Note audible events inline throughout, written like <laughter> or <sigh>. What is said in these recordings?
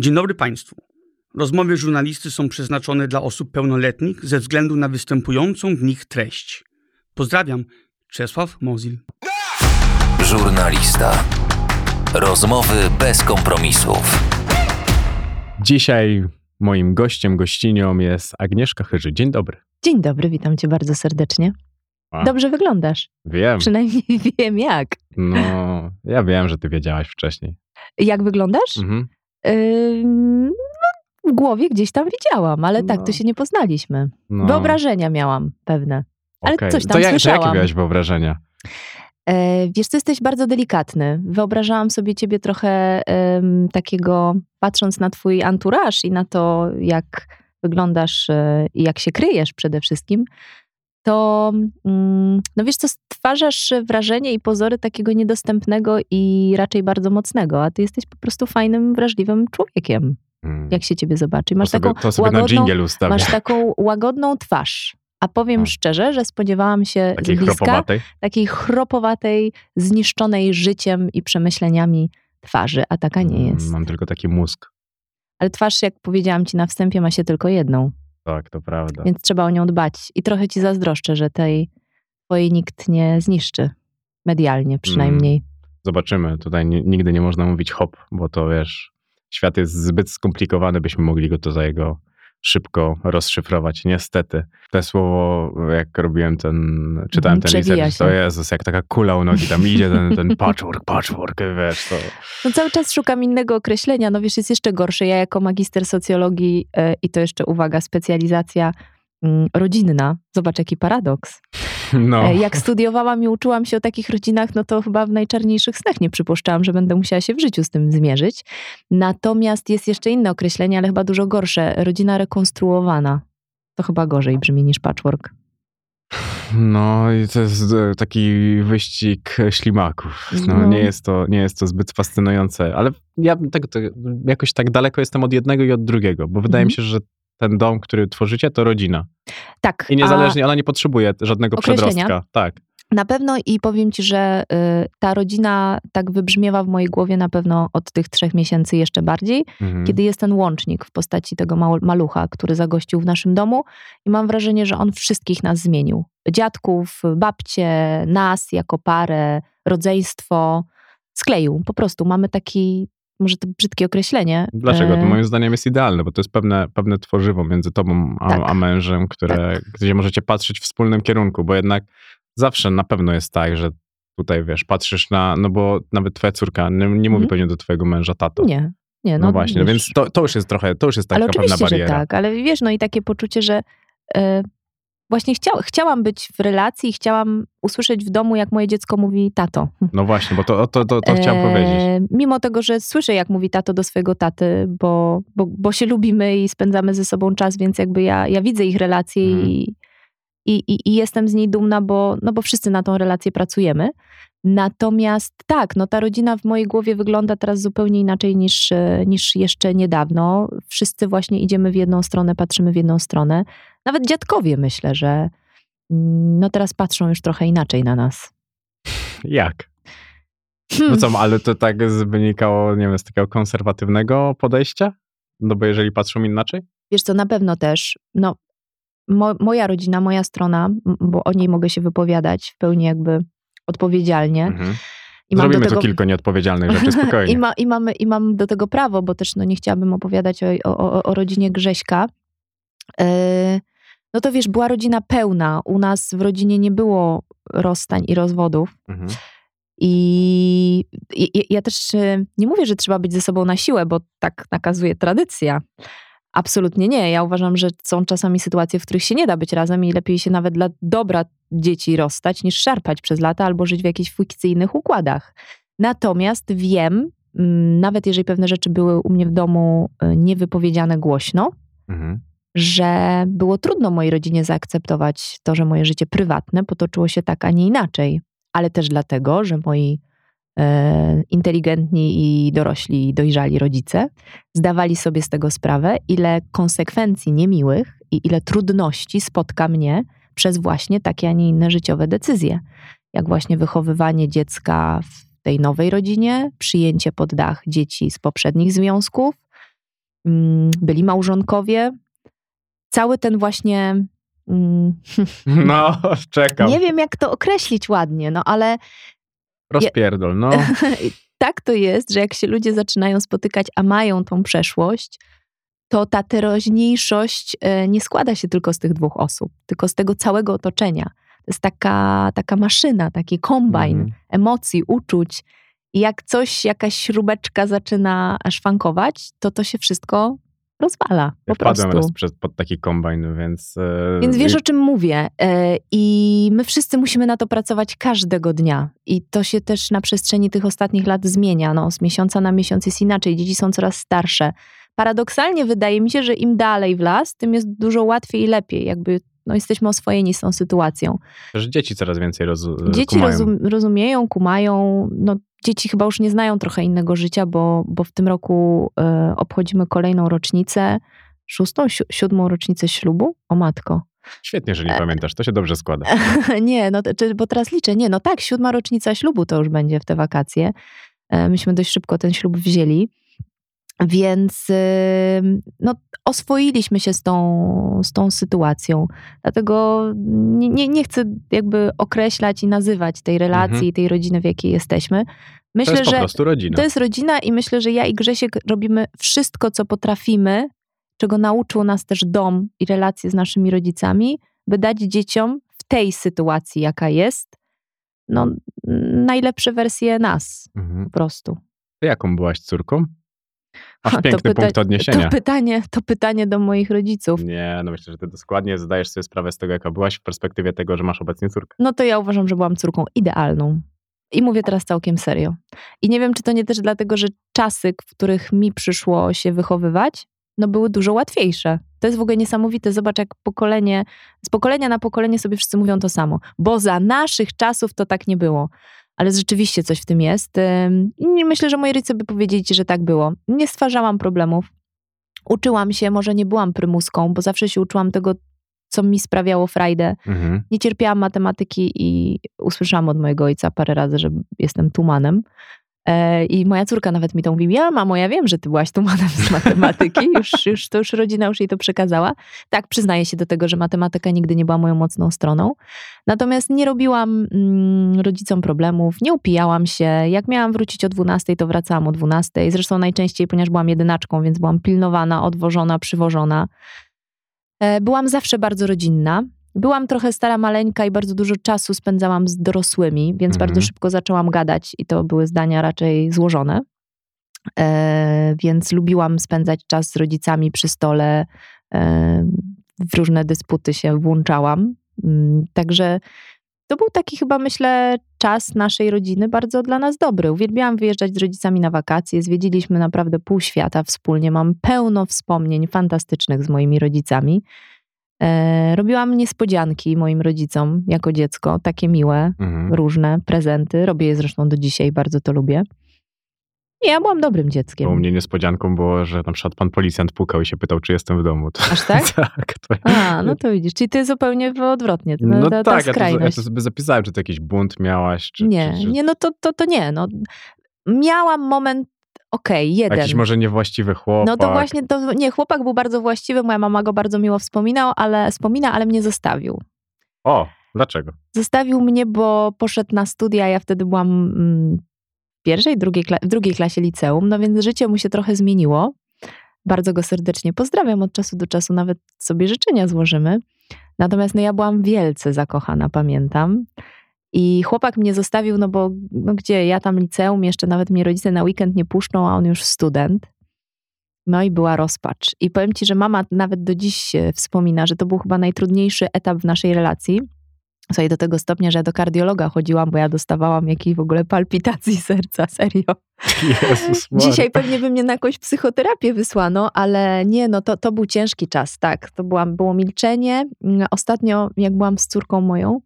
Dzień dobry Państwu. Rozmowy żurnalisty są przeznaczone dla osób pełnoletnich ze względu na występującą w nich treść. Pozdrawiam, Czesław Mozil. Żurnalista. Rozmowy bez kompromisów. Dzisiaj moim gościem, gościnią jest Agnieszka Chyży. Dzień dobry. Dzień dobry, witam cię bardzo serdecznie. A. Dobrze wyglądasz. Wiem. Przynajmniej <laughs> wiem jak. No, ja wiem, że ty wiedziałaś wcześniej. Jak wyglądasz? Mhm. No, w głowie gdzieś tam widziałam, ale tak, No. to się nie poznaliśmy. No, Wyobrażenia miałam pewne. ale okej. coś tam to jak, to słyszałam. jakie miałeś wyobrażenia? E, wiesz, ty jesteś bardzo delikatny. Wyobrażałam sobie ciebie trochę takiego, patrząc na twój anturaż i na to, jak wyglądasz e, i jak się kryjesz przede wszystkim, to mm, no wiesz co, stwarzasz wrażenie i pozory takiego niedostępnego i raczej bardzo mocnego, a ty jesteś po prostu fajnym, wrażliwym człowiekiem, Mm. jak się ciebie zobaczy. Masz to taką sobie łagodną, masz taką łagodną twarz. A powiem A. szczerze, że spodziewałam się Takiej bliska chropowatej. takiej chropowatej, zniszczonej życiem i przemyśleniami twarzy, a taka nie Mm, jest. Mam tylko taki mózg. Ale twarz, jak powiedziałam ci na wstępie, ma się tylko jedną, Tak, to prawda. więc trzeba o nią dbać. I trochę ci zazdroszczę, że tej twojej nikt nie zniszczy. Medialnie przynajmniej. Zobaczymy. Tutaj ni- nigdy nie można mówić hop, bo to wiesz, świat jest zbyt skomplikowany, byśmy mogli go to za jego szybko rozszyfrować. Niestety. To słowo, jak robiłem ten, czytałem Mhm, ten research, to. Jezus, jak taka kula u nogi, tam idzie ten, ten patchwork, patchwork, wiesz, to... No cały czas szukam innego określenia. No wiesz, jest jeszcze gorsze. Ja jako magister socjologii e, i to jeszcze, uwaga, specjalizacja mm, rodzinna. Zobacz, jaki paradoks. No, E, Jak studiowałam i uczyłam się o takich rodzinach, no to chyba w najczarniejszych snach nie przypuszczałam, że będę musiała się w życiu z tym zmierzyć. Natomiast jest jeszcze inne określenie, ale chyba dużo gorsze. Rodzina rekonstruowana. To chyba gorzej brzmi niż patchwork. no i to jest e, taki wyścig ślimaków. No, No. Nie, jest to, nie jest to zbyt fascynujące, ale ja tego, to, jakoś tak daleko jestem od jednego i od drugiego, bo wydaje mi Mhm. się, że ten dom, który tworzycie, to rodzina. Tak. I niezależnie, ona nie potrzebuje żadnego przedrostka. Tak. Na pewno i powiem ci, że y, ta rodzina tak wybrzmiewa w mojej głowie na pewno od tych trzech miesięcy jeszcze bardziej, Mhm. kiedy jest ten łącznik w postaci tego malucha, który zagościł w naszym domu i mam wrażenie, że on wszystkich nas zmienił. Dziadków, babcie, nas jako parę, rodzeństwo skleił. Po prostu mamy taki, może to brzydkie określenie. Dlaczego? To e, moim zdaniem jest idealne, bo to jest pewne, pewne tworzywo między tobą a, Tak. a mężem, które, gdzie możecie patrzeć w wspólnym kierunku, bo jednak zawsze na pewno jest tak, że tutaj wiesz, patrzysz na, no bo nawet twoja córka nie, nie mówi Mhm. pewnie do twojego męża tato. Nie, nie. No, No, właśnie, wiesz, więc to, to już jest trochę, to już jest taka ale pewna oczywiście, że bariera. tak, ale wiesz, no i takie poczucie, że e, właśnie chciał, chciałam być w relacji i chciałam usłyszeć w domu, jak moje dziecko mówi tato. No właśnie, bo to, to, to, to chciałem E, powiedzieć. Mimo tego, że słyszę, jak mówi tato do swojego taty, bo, bo, bo się lubimy i spędzamy ze sobą czas, więc jakby ja, ja widzę ich relacje Mhm. i, i, i, i jestem z niej dumna, bo, no bo wszyscy na tą relację pracujemy. Natomiast tak, no ta rodzina w mojej głowie wygląda teraz zupełnie inaczej niż, niż jeszcze niedawno. Wszyscy właśnie idziemy w jedną stronę, patrzymy w jedną stronę. Nawet dziadkowie myślę, że mm, no teraz patrzą już trochę inaczej na nas. Jak? No Hmm. co, ale to tak wynikało, nie wiem, z takiego konserwatywnego podejścia? No bo jeżeli patrzą inaczej? Wiesz co, na pewno też, no, mo, moja rodzina, moja strona, bo o niej mogę się wypowiadać w pełni jakby odpowiedzialnie. Mhm. I mam Zrobimy do tego, tu kilka nieodpowiedzialnych rzeczy, <laughs> spokojnie. I, ma, i, mamy, I mam do tego prawo, bo też no, nie chciałabym opowiadać o, o, o, o rodzinie Grześka. Yy, no to wiesz, była rodzina pełna. U nas w rodzinie nie było rozstań i rozwodów. Mhm. I i- ja też e, nie mówię, że trzeba być ze sobą na siłę, bo tak nakazuje tradycja. Absolutnie nie. Ja uważam, że są czasami sytuacje, w których się nie da być razem i lepiej się nawet dla dobra dzieci rozstać, niż szarpać przez lata albo żyć w jakichś fikcyjnych układach. Natomiast wiem, mm, nawet jeżeli pewne rzeczy były u mnie w domu e, niewypowiedziane głośno, Mhm. że było trudno mojej rodzinie zaakceptować to, że moje życie prywatne potoczyło się tak, a nie inaczej. Ale też dlatego, że moi inteligentni i dorośli, dojrzali rodzice zdawali sobie z tego sprawę, ile konsekwencji niemiłych i ile trudności spotka mnie przez właśnie takie, a nie inne życiowe decyzje. Jak właśnie wychowywanie dziecka w tej nowej rodzinie, przyjęcie pod dach dzieci z poprzednich związków, mm, byli małżonkowie. Cały ten właśnie. mm, <laughs> No, czekam. Nie wiem, jak to określić ładnie, no ale Rozpierdol, no. <laughs> tak to jest, że jak się ludzie zaczynają spotykać, a mają tą przeszłość, to ta teraźniejszość e, nie składa się tylko z tych dwóch osób, tylko z tego całego otoczenia. To jest taka, taka maszyna, taki kombajn Mhm. emocji, uczuć. I jak coś, jakaś śrubeczka zaczyna szwankować, to to się wszystko rozwala po Ja wpadłem prostu. raz pod taki kombajn, więc... e, Więc wiesz, i- o czym mówię. E, I my wszyscy musimy na to pracować każdego dnia. I to się też na przestrzeni tych ostatnich lat zmienia. No, z miesiąca na miesiąc jest inaczej. Dzieci są coraz starsze. Paradoksalnie wydaje mi się, że im dalej w las, tym jest dużo łatwiej i lepiej. Jakby no, jesteśmy oswojeni z tą sytuacją. Też dzieci coraz więcej roz, Dzieci rozum, rozumieją, kumają. No, dzieci chyba już nie znają trochę innego życia, bo, bo w tym roku e, obchodzimy kolejną rocznicę, szóstą, si- siódmą rocznicę ślubu. O matko. Świetnie, E, że nie pamiętasz, to się dobrze składa. <laughs> nie, no bo teraz liczę. Nie, no tak, siódma rocznica ślubu to już będzie w te wakacje. E, Myśmy dość szybko ten ślub wzięli. Więc no, oswoiliśmy się z tą, z tą sytuacją. Dlatego nie, nie, nie chcę jakby określać i nazywać tej relacji Mhm. i tej rodziny, w jakiej jesteśmy. to Myślę, jest po że prostu rodzina. to jest rodzina i myślę, że ja i Grzesiek robimy wszystko, co potrafimy, czego nauczył nas też dom i relacje z naszymi rodzicami, by dać dzieciom w tej sytuacji, jaka jest, no, najlepsze wersje nas Mhm. po prostu. Ty jaką byłaś córką? Masz to piękny pyta- punkt odniesienia. To pytanie, to pytanie do moich rodziców. Nie, no myślę, że ty dokładnie zdajesz sobie sprawę z tego, jaka byłaś w perspektywie tego, że masz obecnie córkę. No to ja uważam, że byłam córką idealną. I mówię teraz całkiem serio. I nie wiem, czy to nie też dlatego, że czasy, w których mi przyszło się wychowywać, no były dużo łatwiejsze. To jest w ogóle niesamowite. Zobacz, jak pokolenie, z pokolenia na pokolenie sobie wszyscy mówią to samo. Bo za naszych czasów to tak nie było. Ale rzeczywiście coś w tym jest. Myślę, że moi rodzice by powiedzieli że tak było. Nie stwarzałam problemów. Uczyłam się, może nie byłam prymuską, bo zawsze się uczyłam tego, co mi sprawiało frajdę Mhm. nie cierpiałam matematyki i usłyszałam od mojego ojca parę razy, że jestem tumanem. E, I moja córka nawet mi to mówi, ja mamo, ja wiem, że ty byłaś tumanem z matematyki, <laughs> już, już, to już rodzina już jej to przekazała. Tak, przyznaję się do tego, że matematyka nigdy nie była moją mocną stroną. Natomiast nie robiłam mm, rodzicom problemów, nie upijałam się. Jak miałam wrócić o 12, to wracałam o 12. Zresztą najczęściej, ponieważ byłam jedynaczką, więc byłam pilnowana, odwożona, przywożona. E, Byłam zawsze bardzo rodzinna. Byłam trochę stara, maleńka i bardzo dużo czasu spędzałam z dorosłymi, więc Mhm. bardzo szybko zaczęłam gadać i to były zdania raczej złożone. E, więc lubiłam spędzać czas z rodzicami przy stole. E, w różne dysputy się włączałam. Mm, Także to był taki chyba, myślę, czas naszej rodziny bardzo dla nas dobry. Uwielbiałam wyjeżdżać z rodzicami na wakacje. Zwiedziliśmy naprawdę pół świata wspólnie. Mam pełno wspomnień fantastycznych z moimi rodzicami. E, robiłam niespodzianki moim rodzicom jako dziecko, takie miłe, Mhm. różne prezenty. Robię je zresztą do dzisiaj, bardzo to lubię. I ja byłam dobrym dzieckiem. Bo u mnie niespodzianką było, że na przykład pan policjant pukał i się pytał, czy jestem w domu. To, Aż tak? <laughs> tak. To, A, no to widzisz, czyli ty zupełnie odwrotnie. No, no ta, ta tak, ja to, ja skrajność. to sobie zapisałem, czy to jakiś bunt miałaś, czy... nie, czy, czy nie, no to, to, to nie. No. Miałam moment, okej, jeden. Jakiś może niewłaściwy chłopak. No to właśnie, to, nie, chłopak był bardzo właściwy, moja mama go bardzo miło wspominał, ale, wspomina, ale mnie zostawił. O, dlaczego? Zostawił mnie, bo poszedł na studia, ja wtedy byłam mm, w pierwszej, drugiej, w drugiej klasie liceum, no więc życie mu się trochę zmieniło. Bardzo go serdecznie pozdrawiam od czasu do czasu, nawet sobie życzenia złożymy. Natomiast no, ja byłam wielce zakochana, pamiętam. I chłopak mnie zostawił, no bo no gdzie, ja tam liceum, jeszcze nawet mnie rodzice na weekend nie puszczą, a on już student. No i była rozpacz. I powiem ci, że mama nawet do dziś wspomina, że to był chyba najtrudniejszy etap w naszej relacji. Słuchaj, do tego stopnia, że ja do kardiologa chodziłam, bo ja dostawałam jakiejś w ogóle palpitacji <laughs> serca, serio. Jezus. Dzisiaj pewnie by mnie na jakąś psychoterapię wysłano, ale nie, no to, to był ciężki czas, tak. To byłam, było milczenie. Ostatnio, jak byłam z córką moją,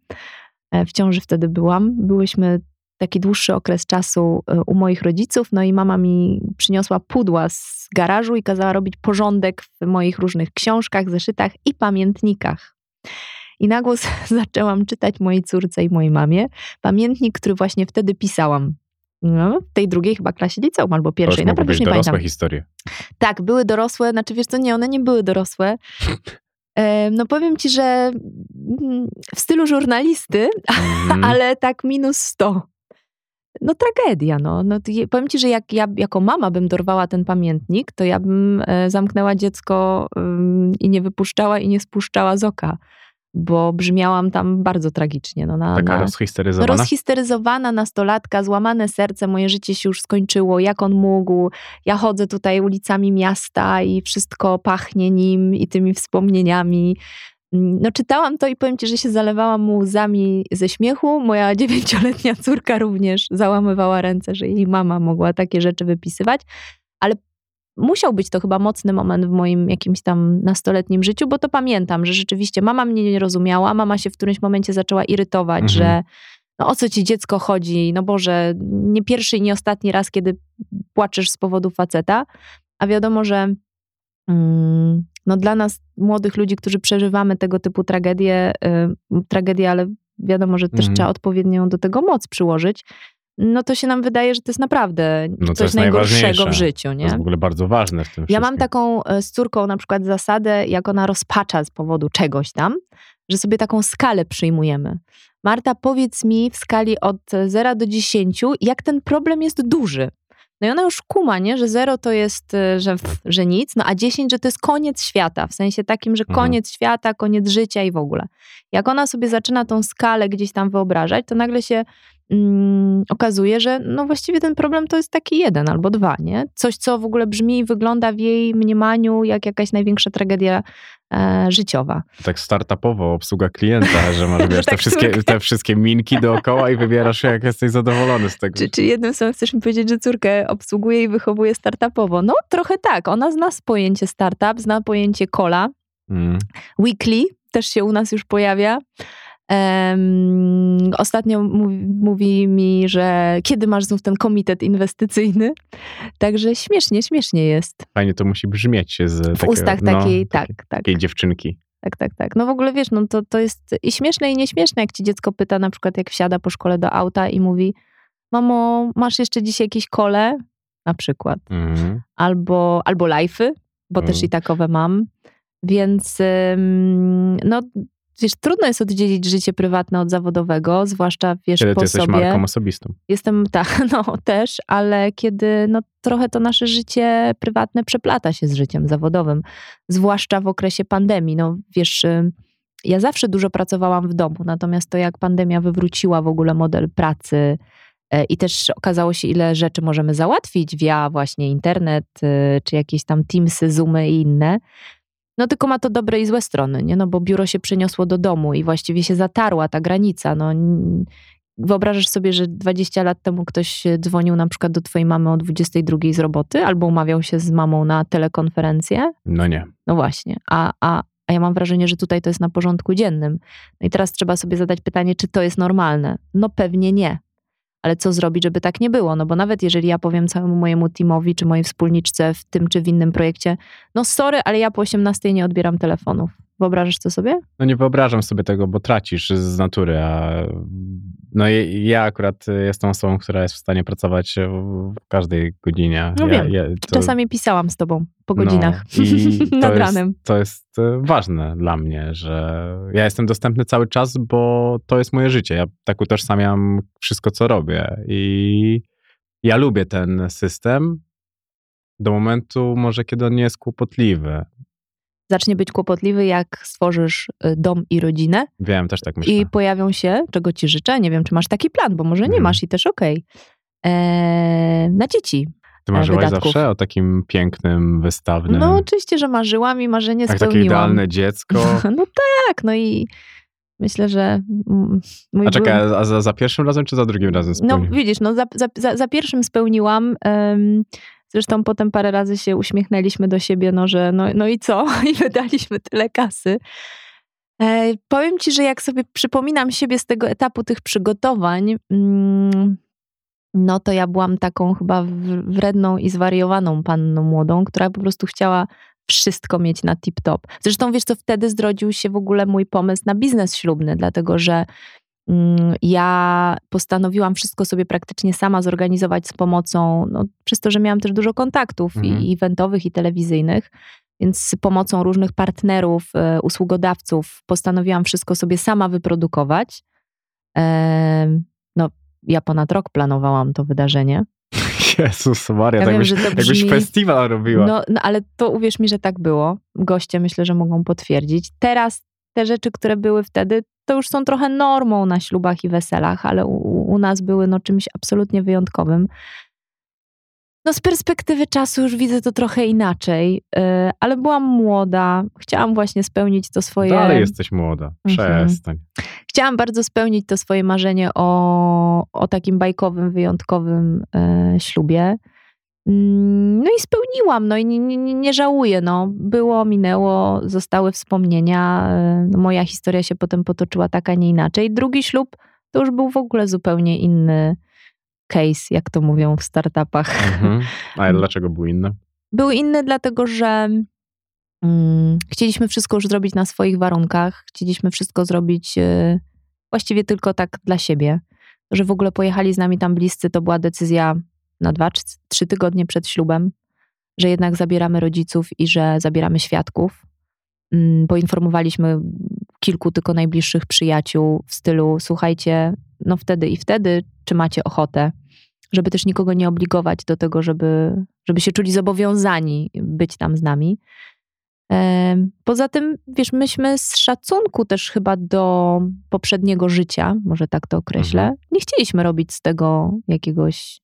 w ciąży wtedy byłam, byłyśmy taki dłuższy okres czasu e, u moich rodziców, no i mama mi przyniosła pudła z garażu i kazała robić porządek w moich różnych książkach, zeszytach i pamiętnikach. I na głos <laughs> zaczęłam czytać mojej córce i mojej mamie pamiętnik, który właśnie wtedy pisałam no, w tej drugiej chyba klasie liceum albo To już pierwszej, naprawdę już nie dorosłe pamiętam. historie. Tak, były dorosłe, znaczy wiesz co, nie, one nie były dorosłe. <laughs> No powiem ci, że mm, w stylu żurnalisty, Mhm. <laughs> ale tak minus 100. No tragedia, no. no powiem ci, że jak ja jako mama bym dorwała ten pamiętnik, to ja bym e, zamknęła dziecko i nie wypuszczała i nie spuszczała z oka, bo brzmiałam tam bardzo tragicznie. No, na, Taka na, no rozhisteryzowana. rozhisteryzowana nastolatka, złamane serce, moje życie się już skończyło, jak on mógł. Ja chodzę tutaj ulicami miasta i wszystko pachnie nim i tymi wspomnieniami. No czytałam to i powiem ci, że się zalewałam łzami ze śmiechu. Moja <laughs> dziewięcioletnia córka również załamywała ręce, że jej mama mogła takie rzeczy wypisywać, musiał być to chyba mocny moment w moim jakimś tam nastoletnim życiu, bo to pamiętam, że rzeczywiście mama mnie nie rozumiała, mama się w którymś momencie zaczęła irytować, Mhm. że no o co ci dziecko chodzi, no Boże, nie pierwszy i nie ostatni raz, kiedy płaczesz z powodu faceta, a wiadomo, że mm, no dla nas, młodych ludzi, którzy przeżywamy tego typu tragedie, y, tragedie, ale wiadomo, że też Mhm. trzeba odpowiednią do tego moc przyłożyć, no to się nam wydaje, że to jest naprawdę No to coś jest najgorszego w życiu, To nie? jest w ogóle bardzo ważne w tym Ja mam wszystkim. taką e, z córką na przykład zasadę, jak ona rozpacza z powodu czegoś tam, że sobie taką skalę przyjmujemy. Marta, powiedz mi w skali od 0 do 10, jak ten problem jest duży. No i ona już kuma, nie? że 0 to jest, e, że, że nic, no a 10, że to jest koniec świata, w sensie takim, że Mhm. koniec świata, koniec życia i w ogóle. Jak ona sobie zaczyna tą skalę gdzieś tam wyobrażać, to nagle się mm, okazuje, że no właściwie ten problem to jest taki jeden albo dwa, nie? Coś, co w ogóle brzmi i wygląda w jej mniemaniu jak jakaś największa tragedia e, życiowa. Tak startupowo, obsługa klienta, że masz <laughs> wiesz, te, Tak, wszystkie, te wszystkie minki dookoła i wybierasz się, jak jesteś zadowolony z tego. Czy, czy jednym słowem chcesz mi powiedzieć, że córkę obsługuje i wychowuje startupowo? No trochę tak. Ona zna pojęcie startup, zna pojęcie kola. Mm. Weekly też się u nas już pojawia. Em, ostatnio mówi, mówi mi, że kiedy masz znów ten komitet inwestycyjny. Także śmiesznie, śmiesznie jest. Fajnie to musi brzmieć z W takiego, ustach no, takiej, tak, takiej, tak. takiej dziewczynki. Tak, tak, tak. No w ogóle wiesz, no to, to jest i śmieszne i nieśmieszne, jak ci dziecko pyta na przykład, jak wsiada po szkole do auta i mówi mamo, masz jeszcze dzisiaj jakieś kole? Na przykład. Mhm. Albo, albo lajfy, bo też Mm. i takowe mam. Więc ym, no wiesz, trudno jest oddzielić życie prywatne od zawodowego, zwłaszcza wiesz Kiedy po ty jesteś sobie. marką osobistą. Jestem <laughs> tak, no też, ale kiedy no, trochę to nasze życie prywatne przeplata się z życiem zawodowym, zwłaszcza w okresie pandemii. No wiesz, ja zawsze dużo pracowałam w domu, natomiast to jak pandemia wywróciła w ogóle model pracy e, i też okazało się, ile rzeczy możemy załatwić via właśnie internet, y, czy jakieś tam Teamsy, Zoomy i inne. No tylko ma to dobre i złe strony, nie? No bo biuro się przeniosło do domu i właściwie się zatarła ta granica. No, wyobrażasz sobie, że 20 lat temu ktoś dzwonił na przykład do twojej mamy o 22 z roboty albo umawiał się z mamą na telekonferencję? No nie. No właśnie. A, a, a ja mam wrażenie, że tutaj to jest na porządku dziennym. No i teraz trzeba sobie zadać pytanie, czy to jest normalne? No pewnie nie. Ale co zrobić, żeby tak nie było? No bo nawet jeżeli ja powiem całemu mojemu teamowi, czy mojej wspólniczce w tym czy w innym projekcie, no sorry, ale ja po 18 nie odbieram telefonów. Wyobrażasz to sobie? No nie wyobrażam sobie tego, bo tracisz z natury, a no ja akurat jestem osobą, która jest w stanie pracować w każdej godzinie. No ja, wiem. ja, to- Czasami pisałam z tobą po godzinach No, <laughs> nad jest, ranem. To jest e, ważne dla mnie, że ja jestem dostępny cały czas, bo to jest moje życie. Ja tak utożsamiam wszystko, co robię i ja lubię ten system do momentu może, kiedy on nie jest kłopotliwy. Zacznie być kłopotliwy, jak stworzysz y, dom i rodzinę Wiem, też tak myślę. i pojawią się, czego ci życzę, nie wiem, czy masz taki plan, bo może nie Mhm. masz i też okej, eee, na dzieci. Ty marzyłaś wydatków. zawsze o takim pięknym, wystawnym, No oczywiście, że marzyłam i marzenie tak, takie spełniłam. idealne dziecko. <laughs> No tak, no i myślę, że mój A czekaj, a za, za pierwszym razem czy za drugim razem No spełnił? widzisz, no za, za, za, pierwszym spełniłam. em, zresztą potem parę razy się uśmiechnęliśmy do siebie, no że no, no i co? <laughs> I wydaliśmy tyle kasy. E, powiem ci, że jak sobie przypominam siebie z tego etapu tych przygotowań, mm, no to ja byłam taką chyba wredną i zwariowaną panną młodą, która po prostu chciała wszystko mieć na tip-top. Zresztą wiesz co, wtedy zrodził się w ogóle mój pomysł na biznes ślubny, dlatego że Ja postanowiłam wszystko sobie praktycznie sama zorganizować z pomocą, no, przez to, że miałam też dużo kontaktów Mhm. i eventowych, i telewizyjnych, więc z pomocą różnych partnerów, e, usługodawców postanowiłam wszystko sobie sama wyprodukować. No, ja ponad rok planowałam to wydarzenie. <laughs> Jezus Maria, Ja tak wiem, byś, to jakbyś brzmi- festiwal robiła. No, no, ale to uwierz mi, że tak było. Goście myślę, że mogą potwierdzić. Teraz te rzeczy, które były wtedy, to już są trochę normą na ślubach i weselach, ale u, u nas były no, czymś absolutnie wyjątkowym. No z perspektywy czasu już widzę to trochę inaczej, yy, ale byłam młoda, chciałam właśnie spełnić to swoje... Dalej jesteś młoda. Mhm. Przestań. Chciałam bardzo spełnić to swoje marzenie o, o takim bajkowym, wyjątkowym e, ślubie. Mm, No i spełniłam, no i nie, nie, nie- żałuję. No. Było, minęło, zostały wspomnienia. e, No moja historia się potem potoczyła tak, a nie inaczej. Drugi ślub to już był w ogóle zupełnie inny case, jak to mówią w startupach. Mhm. A <laughs> dlaczego był inny? Był inny dlatego, że mm, chcieliśmy wszystko już zrobić na swoich warunkach. Chcieliśmy wszystko zrobić e, właściwie tylko tak dla siebie. Że w ogóle pojechali z nami tam bliscy, to była decyzja na dwa czy trzy tygodnie przed ślubem, że jednak zabieramy rodziców i że zabieramy świadków. Mm, Poinformowaliśmy kilku tylko najbliższych przyjaciół w stylu: słuchajcie, no wtedy i wtedy, czy macie ochotę? Żeby też nikogo nie obligować do tego, żeby, żeby się czuli zobowiązani być tam z nami. Poza tym, wiesz, myśmy z szacunku też chyba do poprzedniego życia, może tak to określę, Mhm. nie chcieliśmy robić z tego jakiegoś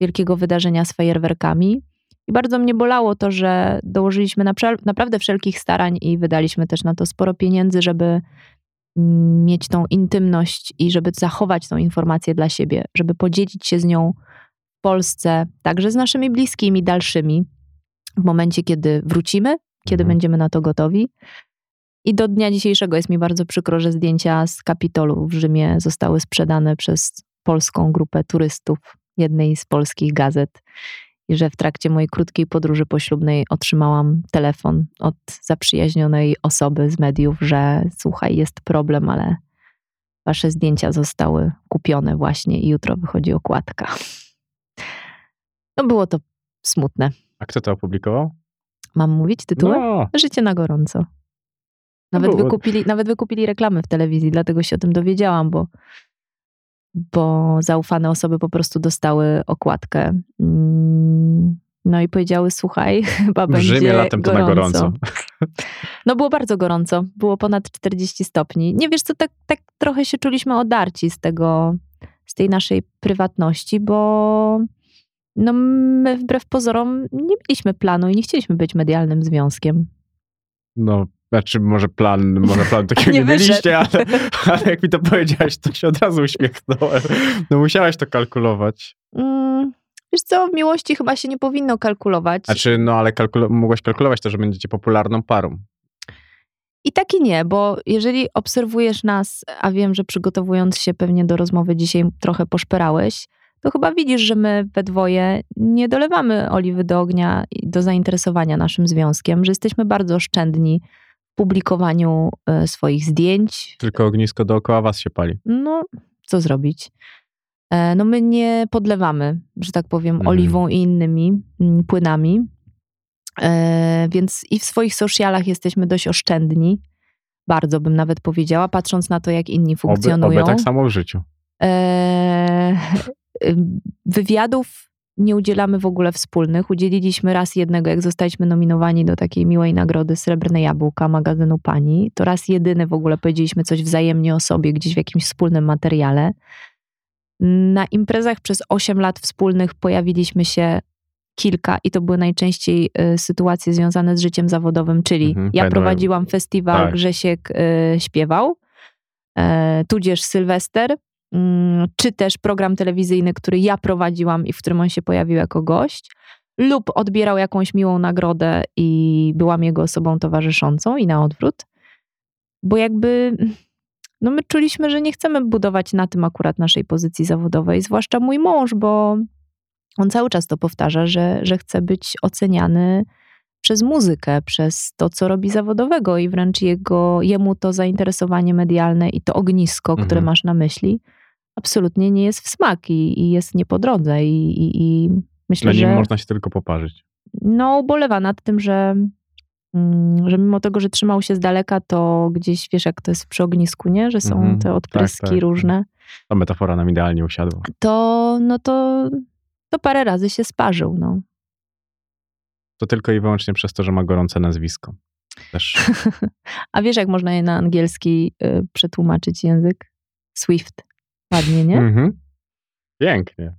wielkiego wydarzenia z fajerwerkami. I bardzo mnie bolało to, że dołożyliśmy napra- naprawdę wszelkich starań i wydaliśmy też na to sporo pieniędzy, żeby mm, mieć tą intymność i żeby zachować tą informację dla siebie, żeby podzielić się z nią w Polsce, także z naszymi bliskimi, dalszymi, w momencie, kiedy wrócimy, kiedy Mhm. będziemy na to gotowi. I do dnia dzisiejszego jest mi bardzo przykro, że zdjęcia z Kapitolu w Rzymie zostały sprzedane przez polską grupę turystów jednej z polskich gazet. I że w trakcie mojej krótkiej podróży poślubnej otrzymałam telefon od zaprzyjaźnionej osoby z mediów, że słuchaj, jest problem, ale wasze zdjęcia zostały kupione właśnie i jutro wychodzi okładka. No było to smutne. A kto to opublikował? Mam mówić tytuły? No, Życie na gorąco. Nawet, było- wykupili, nawet wykupili reklamy w telewizji, dlatego się o tym dowiedziałam, bo, bo zaufane osoby po prostu dostały okładkę. Mm, No i powiedziały, słuchaj, <laughs> chyba w będzie Rzymie latem to na gorąco. <laughs> No było bardzo gorąco, było ponad 40 stopni. Nie wiesz co, tak, tak trochę się czuliśmy odarci z tego, z tej naszej prywatności, bo no my wbrew pozorom nie mieliśmy planu i nie chcieliśmy być medialnym związkiem. No, znaczy może plan, może plan <laughs> takiego Nie nie, mieliście, ale, ale jak mi to powiedziałeś, to się od razu uśmiechnąłem. No musiałaś to kalkulować. Mm, wiesz co, w miłości chyba się nie powinno kalkulować. Znaczy, no ale kalkulo- mogłaś kalkulować to, że będziecie popularną parą. I tak i nie, bo jeżeli obserwujesz nas, a wiem, że przygotowując się pewnie do rozmowy dzisiaj trochę poszperałeś, to chyba widzisz, że my we dwoje nie dolewamy oliwy do ognia i do zainteresowania naszym związkiem, że jesteśmy bardzo oszczędni publikowaniu e, swoich zdjęć. Tylko ognisko dookoła was się pali. No, co zrobić? E, No my nie podlewamy, że tak powiem, Mhm. oliwą i innymi mm, płynami. E, Więc i w swoich socialach jesteśmy dość oszczędni. Bardzo bym nawet powiedziała, patrząc na to, jak inni Oby, funkcjonują. oby tak samo w życiu. <laughs> Wywiadów nie udzielamy w ogóle wspólnych. Udzieliliśmy raz jednego, jak zostaliśmy nominowani do takiej miłej nagrody Srebrne Jabłka magazynu Pani. To raz jedyny w ogóle powiedzieliśmy coś wzajemnie o sobie gdzieś w jakimś wspólnym materiale. Na imprezach przez 8 lat wspólnych pojawiliśmy się kilka i to były najczęściej y, sytuacje związane z życiem zawodowym, czyli Mhm, ja prowadziłam festiwal, tak. Grzesiek y, śpiewał, e, tudzież Sylwester, czy też program telewizyjny, który ja prowadziłam i w którym on się pojawił jako gość, lub odbierał jakąś miłą nagrodę i byłam jego osobą towarzyszącą i na odwrót. Bo jakby no my czuliśmy, że nie chcemy budować na tym akurat naszej pozycji zawodowej, zwłaszcza mój mąż, bo on cały czas to powtarza, że, że chce być oceniany przez muzykę, przez to, co robi zawodowego i wręcz jego, jemu to zainteresowanie medialne i to ognisko, Mhm. które masz na myśli, absolutnie nie jest w smak i, i jest nie po drodze. I, i, i myślę, że można się tylko poparzyć. no, ubolewa nad tym, że, mm, że mimo tego, że trzymał się z daleka, to gdzieś wiesz, jak to jest przy ognisku, nie? Że są Mhm. te odpryski Tak, tak, tak. różne, Ta metafora nam idealnie usiadła. to no to, to parę razy się sparzył. No. To tylko i wyłącznie przez to, że ma gorące nazwisko. Też <laughs> A wiesz, jak można je na angielski y, przetłumaczyć język? Swift. Ładnie, nie? Mhm. Pięknie.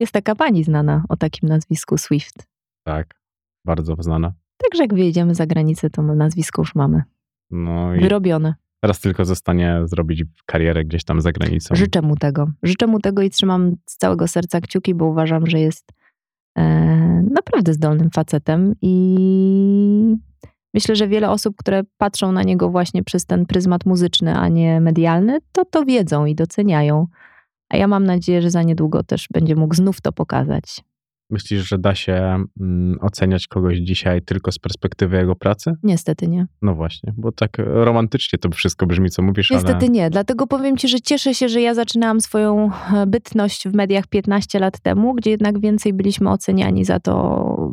Jest taka pani znana o takim nazwisku Swift. Tak. Bardzo znana. Także jak wyjedziemy za granicę, to nazwisko już mamy. No i Wyrobione. teraz tylko zostanie zrobić karierę gdzieś tam za granicą. Życzę mu tego. Życzę mu tego i trzymam z całego serca kciuki, bo uważam, że jest e, naprawdę zdolnym facetem i myślę, że wiele osób, które patrzą na niego właśnie przez ten pryzmat muzyczny, a nie medialny, to to wiedzą i doceniają. A ja mam nadzieję, że za niedługo też będzie mógł znów to pokazać. Myślisz, że da się mm, oceniać kogoś dzisiaj tylko z perspektywy jego pracy? Niestety nie. No właśnie, bo tak romantycznie to wszystko brzmi, co mówisz, Niestety ale nie. Dlatego powiem ci, że cieszę się, że ja zaczynałam swoją e, bytność w mediach 15 lat temu, gdzie jednak więcej byliśmy oceniani za to,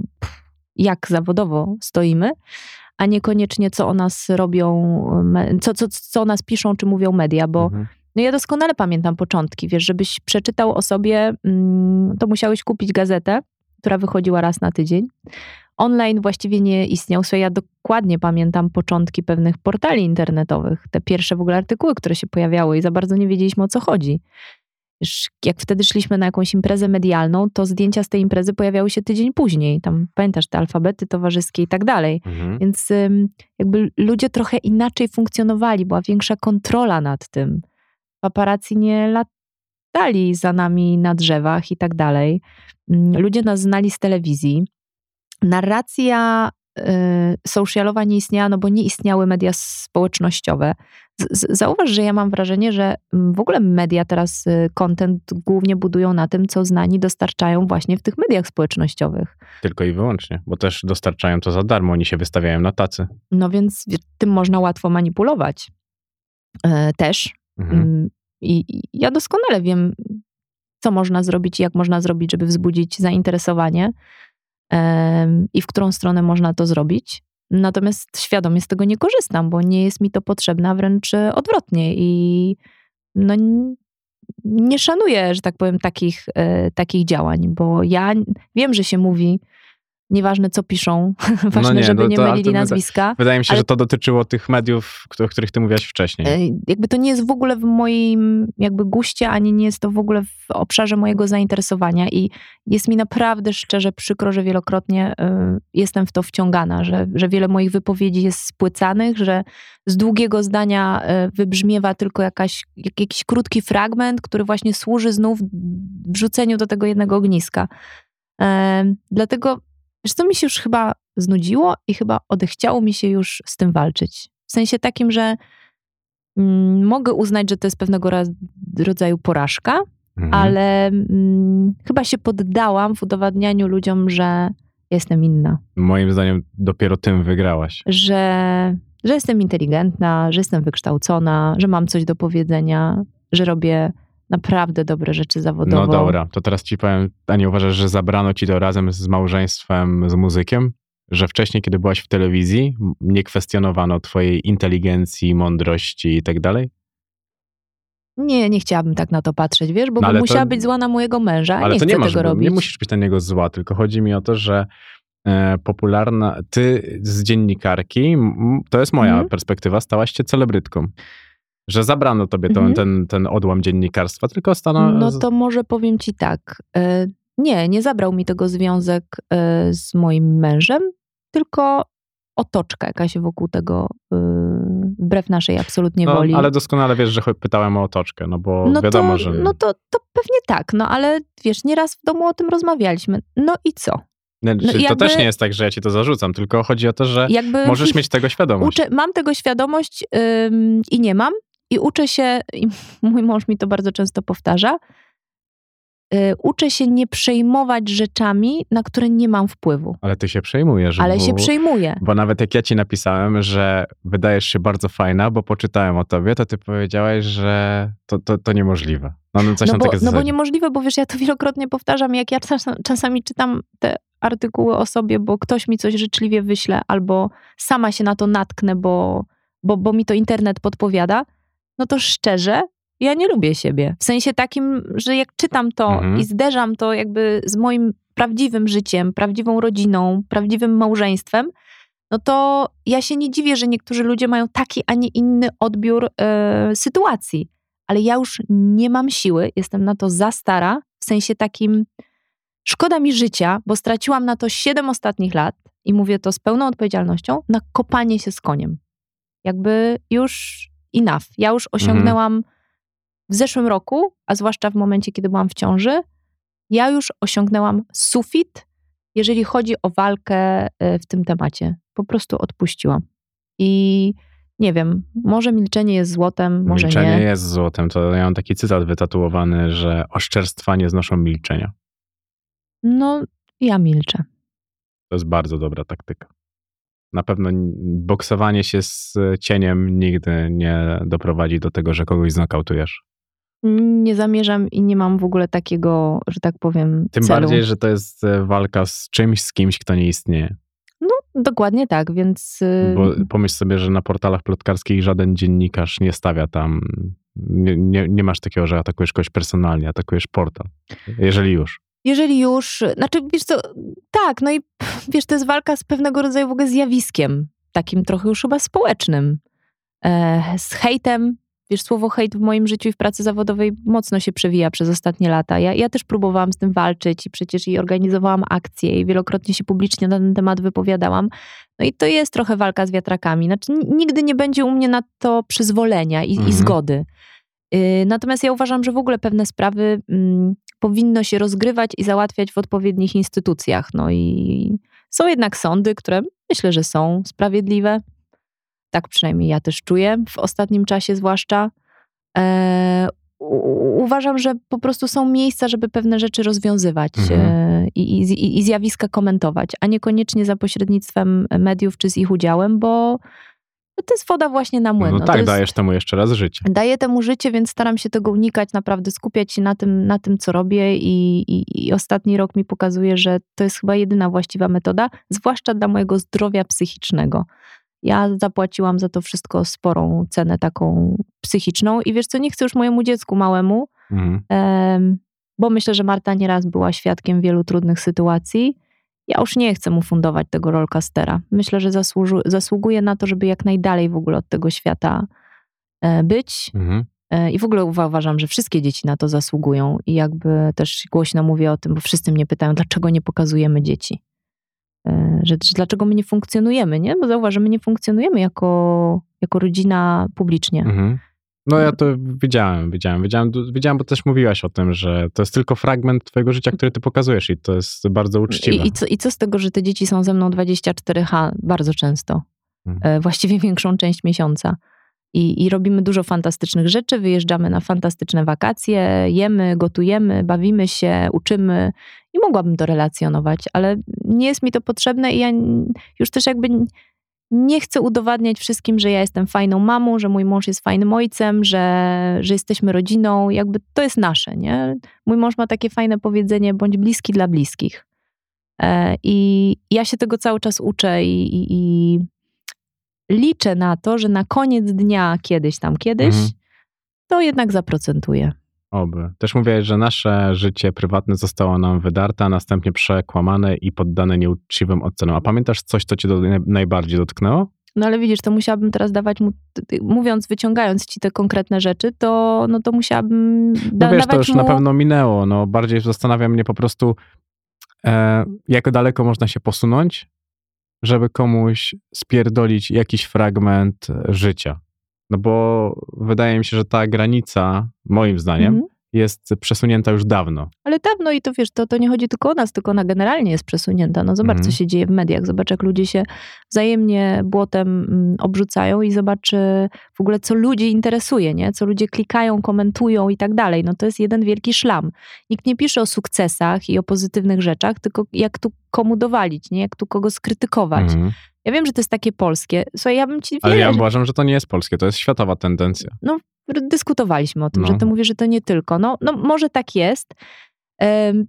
jak zawodowo stoimy, a niekoniecznie co o nas robią, co, co, co o nas piszą czy mówią media, bo Mhm. no ja doskonale pamiętam początki, wiesz, żebyś przeczytał o sobie, mm, to musiałeś kupić gazetę, która wychodziła raz na tydzień. Online właściwie nie istniał. Słuchaj, ja dokładnie pamiętam początki pewnych portali internetowych, te pierwsze w ogóle artykuły, które się pojawiały i za bardzo nie wiedzieliśmy o co chodzi. Jak wtedy szliśmy na jakąś imprezę medialną, to zdjęcia z tej imprezy pojawiały się tydzień później. Tam pamiętasz te alfabety towarzyskie i tak dalej. Mhm. Więc ym, jakby ludzie trochę inaczej funkcjonowali, była większa kontrola nad tym. Paparazzi nie latali za nami na drzewach i tak dalej. Ym, Ludzie nas znali z telewizji. Narracja y, socialowa nie istniała, no bo nie istniały media społecznościowe. Zauważ, że ja mam wrażenie, że mm, w ogóle media teraz y, content głównie budują na tym, co znani dostarczają właśnie w tych mediach społecznościowych. Tylko i wyłącznie, bo też dostarczają to za darmo, oni się wystawiają na tacy. No więc tym można łatwo manipulować. E, też. Mhm. Mm, I, ja doskonale wiem, co można zrobić i jak można zrobić, żeby wzbudzić zainteresowanie i w którą stronę można to zrobić. Natomiast świadomie z tego nie korzystam, bo nie jest mi to potrzebne, a wręcz e, odwrotnie. I no, nie szanuję, że tak powiem, takich, e, takich działań, bo ja wiem, że się mówi, nieważne co piszą, <laughs> ważne, nie, żeby no nie mylili nazwiska. Wydaje mi się, Ale- że to dotyczyło tych mediów, o których ty mówiłaś wcześniej. E, Jakby to nie jest w ogóle w moim jakby guście, ani nie jest to w ogóle w obszarze mojego zainteresowania i jest mi naprawdę szczerze przykro, że wielokrotnie y, jestem w to wciągana, że, że wiele moich wypowiedzi jest spłycanych, że z długiego zdania y, wybrzmiewa tylko jakaś, jak, jakiś krótki fragment, który właśnie służy znów wrzuceniu do tego jednego ogniska. Dlatego, wiesz co, mi się już chyba znudziło i chyba odechciało mi się już z tym walczyć. W sensie takim, że mm, mogę uznać, że to jest pewnego rodzaju porażka, Mhm. ale mm, chyba się poddałam w udowadnianiu ludziom, że jestem inna, Moim zdaniem dopiero tym wygrałaś. że, że jestem inteligentna, że jestem wykształcona, że mam coś do powiedzenia, że robię naprawdę dobre rzeczy zawodowo. No dobra, to teraz ci powiem, a nie uważasz, że zabrano ci to razem z małżeństwem z muzykiem? Że wcześniej, kiedy byłaś w telewizji, nie kwestionowano twojej inteligencji, mądrości i tak dalej? Nie, nie chciałabym tak na to patrzeć, wiesz, bo No bym to- musiała być zła na mojego męża, a Ale nie chcę nie masz, tego robić. nie musisz być na niego zła, tylko chodzi mi o to, że e, popularna, ty z dziennikarki, to jest moja Mhm. perspektywa, stałaś się celebrytką. Że zabrano tobie to, Mhm. ten, ten odłam dziennikarstwa, tylko stano... No to może powiem ci tak. e, Nie, nie zabrał mi tego związek e, z moim mężem, tylko otoczka jakaś wokół tego, e, wbrew naszej absolutnie no, woli. ale doskonale wiesz, że pytałem o otoczkę, no bo no wiadomo, to, że... No to, to pewnie tak, no ale wiesz, nieraz w domu o tym rozmawialiśmy. No i co? No czyli To jakby- też nie jest tak, że ja ci to zarzucam, tylko chodzi o to, że możesz mieć tego świadomość. Uczę, mam tego świadomość i nie mam. I uczę się, i <laughs> mój mąż mi to bardzo często powtarza, y, uczę się nie przejmować rzeczami, na które nie mam wpływu. Ale ty się przejmujesz. Ale bo, się przejmuję. Bo nawet jak ja ci napisałem, że wydajesz się bardzo fajna, bo poczytałem o tobie, to ty powiedziałeś, że to, to, to niemożliwe. No, no coś no bo, no bo niemożliwe, bo wiesz, ja to wielokrotnie powtarzam, jak ja czas, czasami czytam te artykuły o sobie, bo ktoś mi coś życzliwie wyśle, albo sama się na to natknę, bo, bo, bo mi to internet podpowiada, no to szczerze, ja nie lubię siebie. W sensie takim, że jak czytam to Mhm. i zderzam to jakby z moim prawdziwym życiem, prawdziwą rodziną, prawdziwym małżeństwem, no to ja się nie dziwię, że niektórzy ludzie mają taki, a nie inny odbiór e, sytuacji. Ale ja już nie mam siły, jestem na to za stara, w sensie takim szkoda mi życia, bo straciłam na to 7 ostatnich lat i mówię to z pełną odpowiedzialnością, na kopanie się z koniem. Jakby już enough. Ja już osiągnęłam w zeszłym roku, a zwłaszcza w momencie, kiedy byłam w ciąży, ja już osiągnęłam sufit, jeżeli chodzi o walkę e, w tym temacie. Po prostu odpuściłam. I nie wiem, może milczenie jest złotem, może Milczenie nie. jest złotem. To ja mam taki cytat wytatuowany, że oszczerstwa nie znoszą milczenia. No, ja milczę. To jest bardzo dobra taktyka. Na pewno boksowanie się z cieniem nigdy nie doprowadzi do tego, że kogoś znokautujesz. Nie zamierzam i nie mam w ogóle takiego, że tak powiem, Tym celu. bardziej, że to jest e, walka z czymś, z kimś, kto nie istnieje. Dokładnie tak, więc y, Bo pomyśl sobie, że na portalach plotkarskich żaden dziennikarz nie stawia tam, nie, nie, nie masz takiego, że atakujesz kogoś personalnie, atakujesz portal. Jeżeli już. Jeżeli już, znaczy wiesz co, tak, no i wiesz, to jest walka z pewnego rodzaju w ogóle zjawiskiem, takim trochę już chyba społecznym, e, z hejtem. Wiesz, słowo hejt w moim życiu i w pracy zawodowej mocno się przewija przez ostatnie lata. Ja, ja też próbowałam z tym walczyć i przecież i organizowałam akcje i wielokrotnie się publicznie na ten temat wypowiadałam. No i to jest trochę walka z wiatrakami. Znaczy, nigdy nie będzie u mnie na to przyzwolenia i, Mhm. i zgody. Y, Natomiast ja uważam, że w ogóle pewne sprawy mm, powinno się rozgrywać i załatwiać w odpowiednich instytucjach. No i są jednak sądy, które myślę, że są sprawiedliwe. Tak przynajmniej ja też czuję, w ostatnim czasie zwłaszcza. E, uważam, że po prostu są miejsca, żeby pewne rzeczy rozwiązywać Mhm. e, i, i, i zjawiska komentować, a niekoniecznie za pośrednictwem mediów czy z ich udziałem, bo to jest woda właśnie na młyn. No, No, tak, jest, dajesz temu jeszcze raz życie. daję temu życie, więc staram się tego unikać, naprawdę skupiać się na tym, na tym co robię i, i, i ostatni rok mi pokazuje, że to jest chyba jedyna właściwa metoda, zwłaszcza dla mojego zdrowia psychicznego. Ja zapłaciłam za to wszystko sporą cenę taką psychiczną i wiesz co, nie chcę już mojemu dziecku małemu, Mhm. bo myślę, że Marta nieraz była świadkiem wielu trudnych sytuacji. Ja już nie chcę mu fundować tego rollcastera. Myślę, że zasłuży, zasługuje na to, żeby jak najdalej w ogóle od tego świata e, być. Mhm. E, I w ogóle uwa- uważam, że wszystkie dzieci na to zasługują. I jakby też głośno mówię o tym, bo wszyscy mnie pytają, dlaczego nie pokazujemy dzieci. E, Że, że dlaczego my nie funkcjonujemy, nie? Bo zauważ, że my nie funkcjonujemy jako, jako rodzina publicznie. Mhm. No ja to widziałem, widziałem, widziałem, widziałem, bo też mówiłaś o tym, że to jest tylko fragment twojego życia, który ty pokazujesz i to jest bardzo uczciwe. I, i, co, I co z tego, że te dzieci są ze mną 24H bardzo często, Mhm. e, właściwie większą część miesiąca. I, I robimy dużo fantastycznych rzeczy, wyjeżdżamy na fantastyczne wakacje, jemy, gotujemy, bawimy się, uczymy i mogłabym to relacjonować, ale nie jest mi to potrzebne i ja już też jakby nie chcę udowadniać wszystkim, że ja jestem fajną mamą, że mój mąż jest fajnym ojcem, że, że jesteśmy rodziną, jakby to jest nasze, nie? Mój mąż ma takie fajne powiedzenie, bądź bliski dla bliskich. E, I ja się tego cały czas uczę i, i, i liczę na to, że na koniec dnia, kiedyś tam, kiedyś, Mhm. to jednak zaprocentuje. Oby. Też mówiłeś, że nasze życie prywatne zostało nam wydarte, a następnie przekłamane i poddane nieuczciwym ocenom. A pamiętasz coś, co cię do, najbardziej dotknęło? No ale widzisz, to musiałabym teraz dawać mu, mówiąc, wyciągając ci te konkretne rzeczy, to, no to musiałabym No da, wiesz, dawać to już mu... na pewno minęło. No, bardziej zastanawia mnie po prostu, e, jak daleko można się posunąć, żeby komuś spierdolić jakiś fragment życia. No bo wydaje mi się, że ta granica, moim zdaniem, Mhm. jest przesunięta już dawno. Ale dawno i to wiesz, to, to nie chodzi tylko o nas, tylko ona generalnie jest przesunięta. No zobacz, Mhm. co się dzieje w mediach. Zobacz, jak ludzie się wzajemnie błotem mm, obrzucają i zobacz y, w ogóle, co ludzi interesuje, nie? Co ludzie klikają, komentują i tak dalej. No to jest jeden wielki szlam. Nikt nie pisze o sukcesach i o pozytywnych rzeczach, tylko jak tu komu dowalić, nie? Jak tu kogo skrytykować. Mhm. Ja wiem, że to jest takie polskie. Słuchaj, ja bym ci Ale ja uważam, że to nie jest polskie, to jest światowa tendencja. dyskutowaliśmy o tym, No. że ty mówisz, że to nie tylko. No, no może tak jest. Em,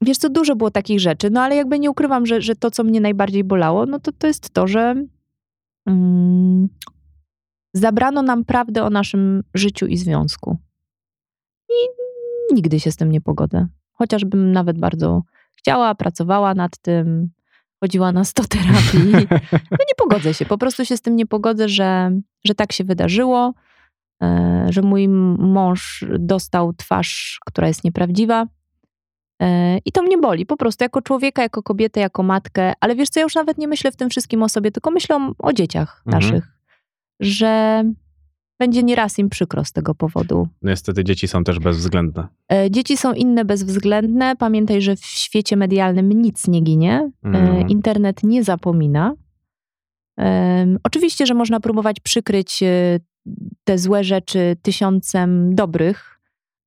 wiesz co, dużo było takich rzeczy, no ale jakby nie ukrywam, że, że to, co mnie najbardziej bolało, no to to jest to, że mm, zabrano nam prawdę o naszym życiu i związku. I nigdy się z tym nie pogodzę. Chociażbym nawet bardzo chciała, pracowała nad tym, chodziła na 100 terapii. <laughs> No nie pogodzę się, po prostu się z tym nie pogodzę, że, że tak się wydarzyło, e, że mój mąż dostał twarz, która jest nieprawdziwa. E, I to mnie boli, po prostu jako człowieka, jako kobietę, jako matkę. Ale wiesz co, ja już nawet nie myślę w tym wszystkim o sobie, tylko myślę o, o dzieciach Mhm. naszych, że będzie nieraz im przykro z tego powodu. Niestety dzieci są też bezwzględne. E, Dzieci są inne, bezwzględne. Pamiętaj, że w świecie medialnym nic nie ginie. Mhm. Internet nie zapomina. Oczywiście, że można próbować przykryć e, te złe rzeczy tysiącem dobrych,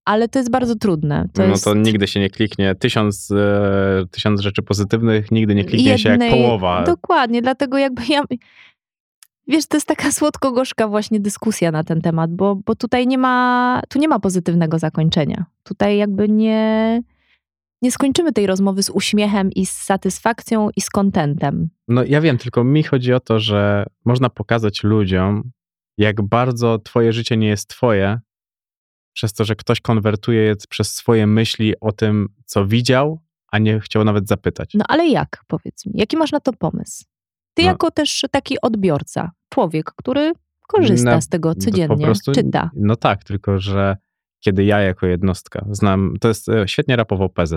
ale to jest bardzo trudne. To no jest to nigdy się nie kliknie. Tysiąc, e, tysiąc rzeczy pozytywnych, nigdy nie kliknie się jak jednej- połowa. Dokładnie, dlatego jakby ja. Wiesz, to jest taka słodko-gorzka właśnie dyskusja na ten temat, bo, bo tutaj nie ma, tu nie ma pozytywnego zakończenia. Tutaj jakby nie, nie skończymy tej rozmowy z uśmiechem i z satysfakcją i z kontentem. No ja wiem, tylko mi chodzi o to, że można pokazać ludziom, jak bardzo twoje życie nie jest twoje, przez to, że ktoś konwertuje je przez swoje myśli o tym, co widział, a nie chciał nawet zapytać. No ale jak, powiedz mi, jaki masz na to pomysł? Ty No. jako też taki odbiorca, człowiek, który korzysta Na- z tego codziennie, prostu- czyta. No tak, tylko że kiedy ja jako jednostka znam, to jest e, świetnie rapował PZ,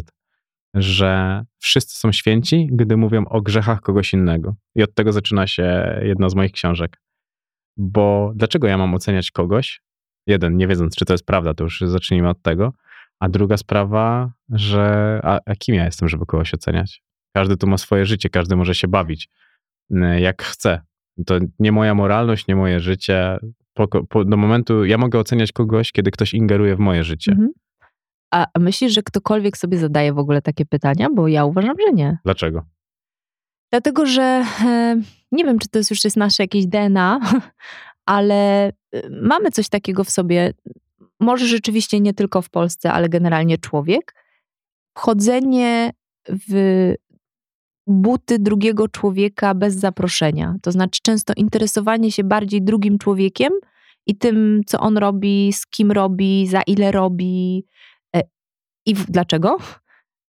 że wszyscy są święci, gdy mówią o grzechach kogoś innego. I od tego zaczyna się jedna z moich książek. Bo dlaczego ja mam oceniać kogoś? Jeden, nie wiedząc, czy to jest prawda, to już zacznijmy od tego. A druga sprawa, że a, a kim ja jestem, żeby kogoś oceniać? Każdy tu ma swoje życie, każdy może się bawić jak chce. To nie moja moralność, nie moje życie. Po, po, do momentu, ja mogę oceniać kogoś, kiedy ktoś ingeruje w moje życie. Mhm. A myślisz, że ktokolwiek sobie zadaje w ogóle takie pytania? Bo ja uważam, że nie. Dlaczego? Dlatego, że nie wiem, czy to jest już jest nasze jakieś DNA, <laughs> ale e, mamy coś takiego w sobie. Może rzeczywiście nie tylko w Polsce, ale generalnie człowiek. Wchodzenie w buty drugiego człowieka bez zaproszenia. To znaczy często interesowanie się bardziej drugim człowiekiem i tym, co on robi, z kim robi, za ile robi e, i dlaczego,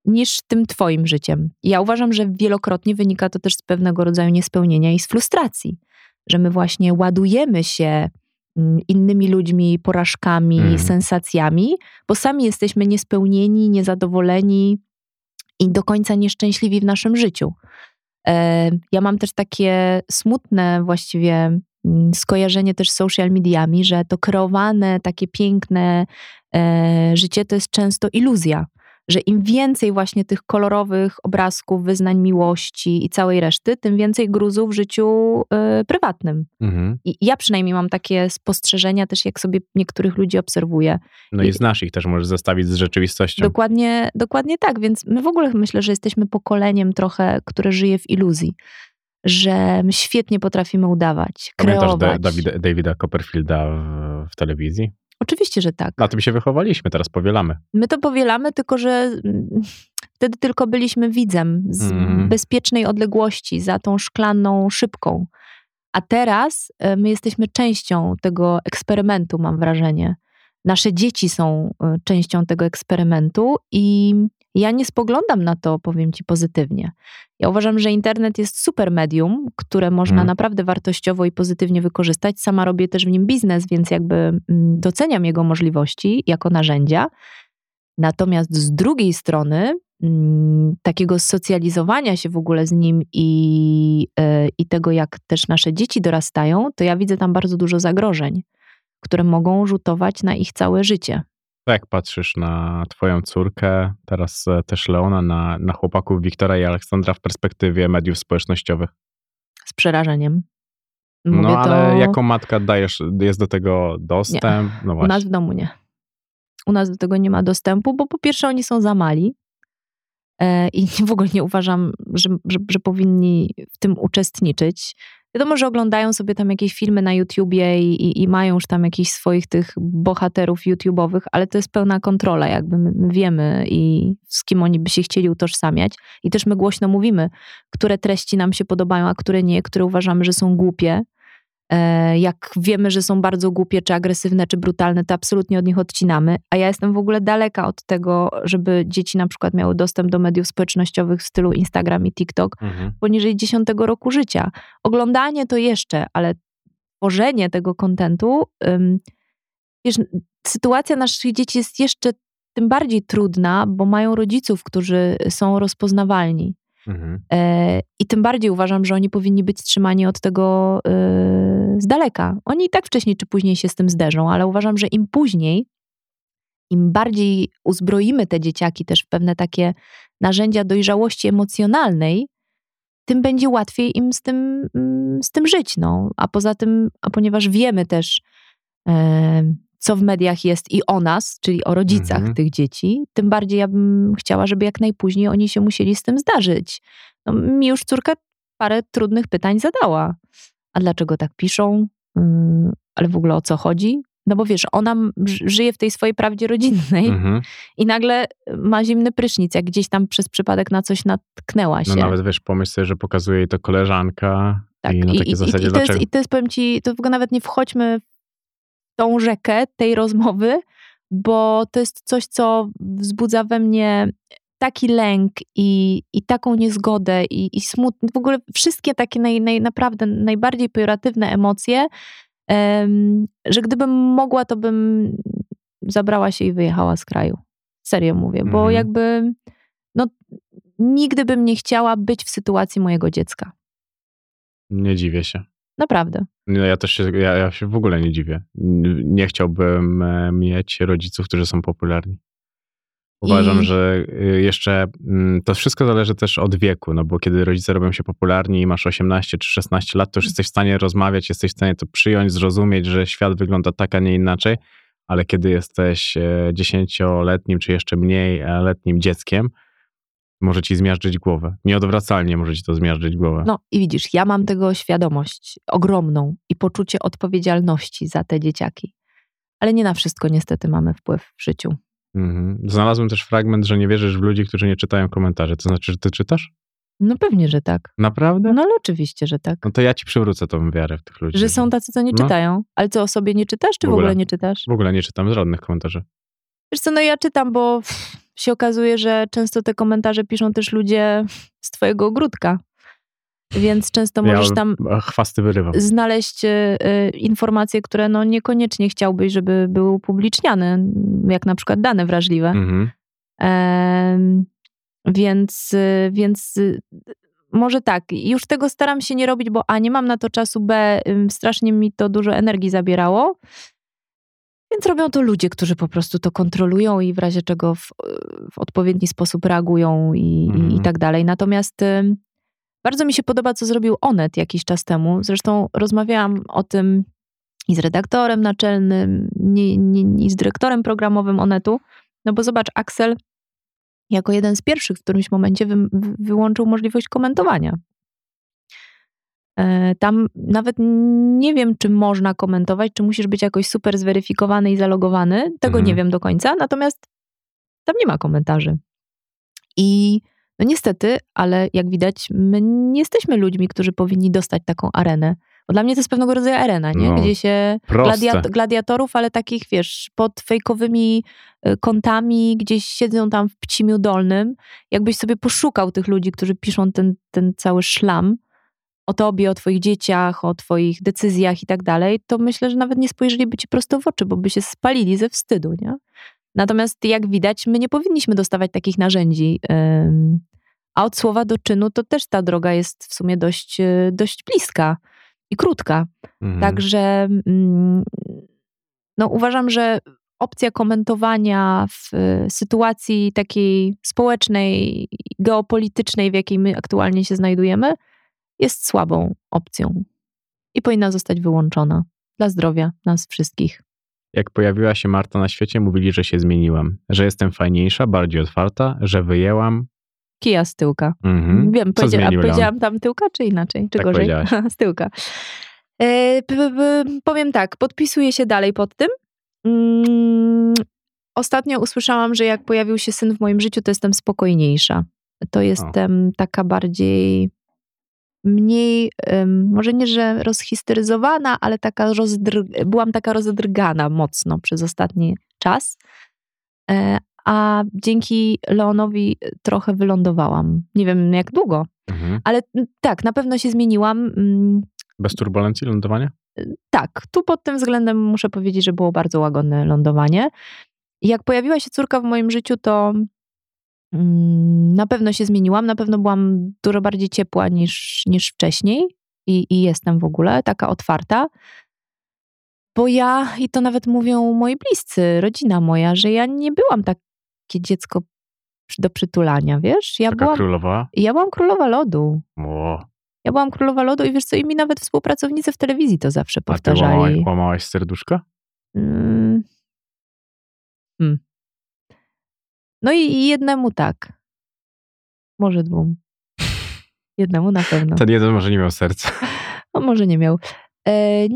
niż tym twoim życiem. Ja uważam, że wielokrotnie wynika to też z pewnego rodzaju niespełnienia i z frustracji, że my właśnie ładujemy się mm, innymi ludźmi, porażkami, Mhm. sensacjami, bo sami jesteśmy niespełnieni, niezadowoleni i do końca nieszczęśliwi w naszym życiu. E, Ja mam też takie smutne właściwie mm, skojarzenie też z social mediami, że to kreowane, takie piękne e, życie to jest często iluzja. Że im więcej właśnie tych kolorowych obrazków, wyznań miłości i całej reszty, tym więcej gruzu w życiu e, prywatnym. Mhm. I ja przynajmniej mam takie spostrzeżenia też, jak sobie niektórych ludzi obserwuję. No i I- znasz ich też, możesz zestawić z rzeczywistością. Dokładnie, dokładnie tak, więc my w ogóle myślę, że jesteśmy pokoleniem trochę, które żyje w iluzji, że my świetnie potrafimy udawać, Pamiętasz kreować. Da- Davida, Davida Copperfielda w, w telewizji? Oczywiście, że tak. Na tym się wychowaliśmy, teraz powielamy. My to powielamy, tylko że mm, wtedy tylko byliśmy widzem z Mhm. bezpiecznej odległości, za tą szklaną szybką. A teraz e, my jesteśmy częścią tego eksperymentu, mam wrażenie. Nasze dzieci są e, częścią tego eksperymentu i ja nie spoglądam na to, powiem ci, pozytywnie. Ja uważam, że internet jest super medium, które można Mhm. naprawdę wartościowo i pozytywnie wykorzystać. Sama robię też w nim biznes, więc jakby mm, doceniam jego możliwości jako narzędzia. Natomiast z drugiej strony, mm, takiego socjalizowania się w ogóle z nim i, e, i tego, jak też nasze dzieci dorastają, to ja widzę tam bardzo dużo zagrożeń, które mogą rzutować na ich całe życie. To jak patrzysz na twoją córkę, teraz e, też Leona, na, na chłopaków Wiktora i Aleksandra w perspektywie mediów społecznościowych? Z przerażeniem. Mówię no ale to... jako matka dajesz, jest do tego dostęp? No U właśnie. nas w domu nie. U nas do tego nie ma dostępu, bo po pierwsze oni są za mali e, i <laughs> w ogóle nie uważam, że, że, że powinni w tym uczestniczyć. Wiadomo, że oglądają sobie tam jakieś filmy na YouTubie i, i, i mają już tam jakichś swoich tych bohaterów YouTubeowych, ale to jest pełna kontrola, jakby my, my wiemy i z kim oni by się chcieli utożsamiać. I też my głośno mówimy, które treści nam się podobają, a które nie, które uważamy, że są głupie. E, Jak wiemy, że są bardzo głupie, czy agresywne, czy brutalne, to absolutnie od nich odcinamy. A ja jestem w ogóle daleka od tego, żeby dzieci na przykład miały dostęp do mediów społecznościowych w stylu Instagram i TikTok Mhm. poniżej 10 roku życia. Oglądanie to jeszcze, ale tworzenie tego kontentu, wiesz, sytuacja naszych dzieci jest jeszcze tym bardziej trudna, bo mają rodziców, którzy są rozpoznawalni. Mhm. E, I tym bardziej uważam, że oni powinni być trzymani od tego e, z daleka. Oni i tak wcześniej czy później się z tym zderzą, ale uważam, że im później, im bardziej uzbroimy te dzieciaki też w pewne takie narzędzia dojrzałości emocjonalnej, tym będzie łatwiej im z tym, mm, z tym żyć. No. A poza tym, a ponieważ wiemy też, e, co w mediach jest i o nas, czyli o rodzicach Mhm. tych dzieci, tym bardziej ja bym chciała, żeby jak najpóźniej oni się musieli z tym zdarzyć. No, mi już córka parę trudnych pytań zadała. A dlaczego tak piszą? Ym, ale w ogóle o co chodzi? No bo wiesz, ona żyje w tej swojej prawdzie rodzinnej Mhm. i nagle ma zimny prysznic, jak gdzieś tam przez przypadek na coś natknęła się. No nawet wiesz, pomyśl sobie, że pokazuje jej to koleżanka Tak, i na i, takiej i, zasadzie i, to jest, i to jest, powiem ci, to w ogóle nawet nie wchodźmy w tą rzekę tej rozmowy, bo to jest coś, co wzbudza we mnie taki lęk i, i taką niezgodę i, i smutny, w ogóle wszystkie takie naj, naj, naprawdę najbardziej pejoratywne emocje, em, że gdybym mogła, to bym zabrała się i wyjechała z kraju. Serio mówię, bo Mhm. jakby no, nigdy bym nie chciała być w sytuacji mojego dziecka. Nie dziwię się. Naprawdę. No ja też się, ja, ja się w ogóle nie dziwię. Nie chciałbym e, mieć rodziców, którzy są popularni. Uważam, I- że y, jeszcze mm, to wszystko zależy też od wieku, no bo kiedy rodzice robią się popularni i masz 18 czy 16 lat, to już jesteś w stanie rozmawiać, jesteś w stanie to przyjąć, zrozumieć, że świat wygląda tak, a nie inaczej, ale kiedy jesteś e, 10-letnim czy jeszcze mniej e, letnim dzieckiem, może ci zmiażdżyć głowę. Nieodwracalnie może ci to zmiażdżyć głowę. No i widzisz, ja mam tego świadomość ogromną i poczucie odpowiedzialności za te dzieciaki. Ale nie na wszystko niestety mamy wpływ w życiu. Mhm. Znalazłem też fragment, że nie wierzysz w ludzi, którzy nie czytają komentarzy. To znaczy, że ty czytasz? No pewnie, że tak. Naprawdę? No ale oczywiście, że tak. No to ja ci przywrócę tą wiarę w tych ludzi. Że są tacy, co nie No. czytają. Ale co, o sobie nie czytasz, czy W w ogóle, ogóle. nie czytasz? W ogóle nie czytam żadnych komentarzy. Wiesz co, no ja czytam, bo się okazuje, że często te komentarze piszą też ludzie z twojego ogródka. Więc często możesz ja tam chwasty wyrywam. znaleźć y, y, informacje, które no niekoniecznie chciałbyś, żeby były upubliczniane, jak na przykład dane wrażliwe. Mhm. Więc, y, więc y, może tak, już tego staram się nie robić, bo A, nie mam na to czasu, B, strasznie mi to dużo energii zabierało. Więc robią to ludzie, którzy po prostu to kontrolują i w razie czego w, w odpowiedni sposób reagują i, i, i Mhm. tak dalej. Natomiast bardzo mi się podoba, co zrobił Onet jakiś czas temu. Zresztą rozmawiałam o tym i z redaktorem naczelnym, nie, i z dyrektorem programowym Onetu. No bo zobacz, Axel jako jeden z pierwszych w którymś momencie wy, wy- wyłączył możliwość komentowania. E, Tam nawet nie wiem, czy można komentować, czy musisz być jakoś super zweryfikowany i zalogowany. Tego Mhm. nie wiem do końca, natomiast tam nie ma komentarzy. I no niestety, ale jak widać, my nie jesteśmy ludźmi, którzy powinni dostać taką arenę. Bo dla mnie to jest pewnego rodzaju arena, nie? No, Gdzie się gladiat- gladiatorów, ale takich, wiesz, pod fejkowymi y, kątami, gdzieś siedzą tam w pcimiu dolnym. Jakbyś sobie poszukał tych ludzi, którzy piszą ten, ten cały szlam o tobie, o twoich dzieciach, o twoich decyzjach i tak dalej, to myślę, że nawet nie spojrzeliby ci prosto w oczy, bo by się spalili ze wstydu, nie? Natomiast jak widać, my nie powinniśmy dostawać takich narzędzi. A od słowa do czynu to też ta droga jest w sumie dość, y, dość bliska i krótka. Mhm. Także mm, no, uważam, że opcja komentowania w y, sytuacji takiej społecznej, geopolitycznej, w jakiej my aktualnie się znajdujemy, jest słabą opcją i powinna zostać wyłączona dla zdrowia nas wszystkich. Jak pojawiła się Marta na świecie, mówili, że się zmieniłam, że jestem fajniejsza, bardziej otwarta, że wyjęłam. Kija z tyłka. Mhm. Wiem, Co powiedzia- a powiedziałam tam tyłka, czy inaczej? Czy Tak gorzej? <laughs> z tyłka. E, p- p- powiem tak, podpisuję się dalej pod tym. Mm, ostatnio usłyszałam, że jak pojawił się syn w moim życiu, to jestem spokojniejsza. To jestem taka bardziej mniej, może nie, że rozhisteryzowana, ale taka rozdr- byłam taka rozdrgana mocno przez ostatni czas. E, a dzięki Leonowi trochę wylądowałam. Nie wiem jak długo, Mhm. ale tak, na pewno się zmieniłam. Mm, Bez turbulencji lądowania? Tak, tu pod tym względem muszę powiedzieć, że było bardzo łagodne lądowanie. Jak pojawiła się córka w moim życiu, to na pewno się zmieniłam. Na pewno byłam dużo bardziej ciepła niż, niż wcześniej i, i jestem w ogóle taka otwarta. Bo ja, i to nawet mówią moi bliscy, rodzina moja, że ja nie byłam takie dziecko do przytulania, wiesz? Ja Taka byłam, królowa? ja byłam królowa lodu. O, Ja byłam królowa lodu i wiesz co, i mi nawet współpracownicy w telewizji to zawsze a ty powtarzali. łamałaś, łamałaś serduszka? Mm. Hmm. No i jednemu tak. Może dwóm. Jednemu na pewno. Ten jeden może nie miał serca. <laughs> A może nie miał. E,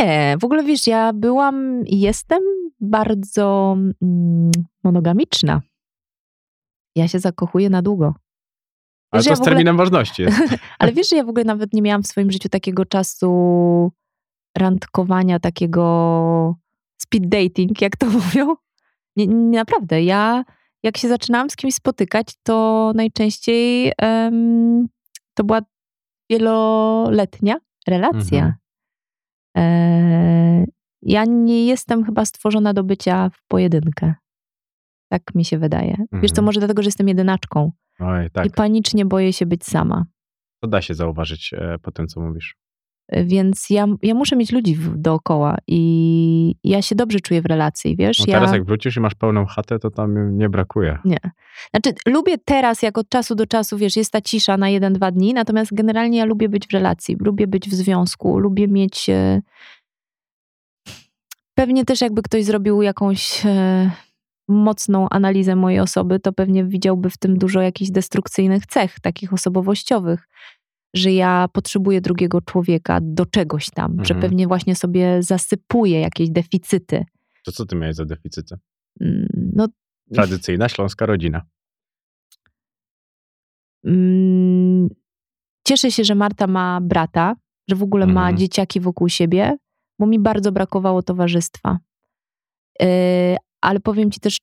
nie, w ogóle wiesz, ja byłam i jestem bardzo mm, monogamiczna. Ja się zakochuję na długo. Ale Wiesz, to ja z ogóle- terminem ważności jest. <laughs> Ale wiesz, że ja w ogóle nawet nie miałam w swoim życiu takiego czasu randkowania, takiego speed dating, jak to <laughs> mówią. Nie, nie, naprawdę, ja jak się zaczynałam z kimś spotykać, to najczęściej em, to była wieloletnia relacja. Mhm. E, ja nie jestem chyba stworzona do bycia w pojedynkę. Tak mi się wydaje. Wiesz co, Mhm. może dlatego, że jestem jedynaczką Oj, tak. i panicznie boję się być sama. To da się zauważyć e, po tym, co mówisz. Więc ja, ja muszę mieć ludzi w, dookoła i ja się dobrze czuję w relacji, wiesz? No ja, teraz jak wrócisz i masz pełną chatę, to tam nie brakuje. Nie. Znaczy, lubię teraz, jak od czasu do czasu, wiesz, jest ta cisza na jeden, dwa dni, natomiast generalnie ja lubię być w relacji, lubię być w związku, lubię mieć... E... Pewnie też jakby ktoś zrobił jakąś e... mocną analizę mojej osoby, to pewnie widziałby w tym dużo jakichś destrukcyjnych cech, takich osobowościowych, że ja potrzebuję drugiego człowieka do czegoś tam, że Mhm. pewnie właśnie sobie zasypuję jakieś deficyty. To co ty miałeś za deficyty? Mm, No, Tradycyjna śląska rodzina. Mm, Cieszę się, że Marta ma brata, że w ogóle ma Mhm. dzieciaki wokół siebie, bo mi bardzo brakowało towarzystwa. Yy, ale powiem ci też,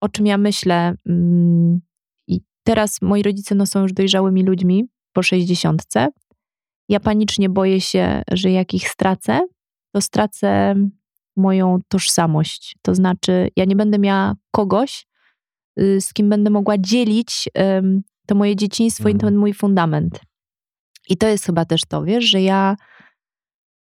o czym ja myślę. I teraz moi rodzice no, są już dojrzałymi ludźmi po sześćdziesiątce. Ja panicznie boję się, że jak ich stracę, to stracę moją tożsamość. To znaczy, ja nie będę miała kogoś, y, z kim będę mogła dzielić to moje dzieciństwo i Mhm. ten mój fundament. I to jest chyba też to, wiesz, że ja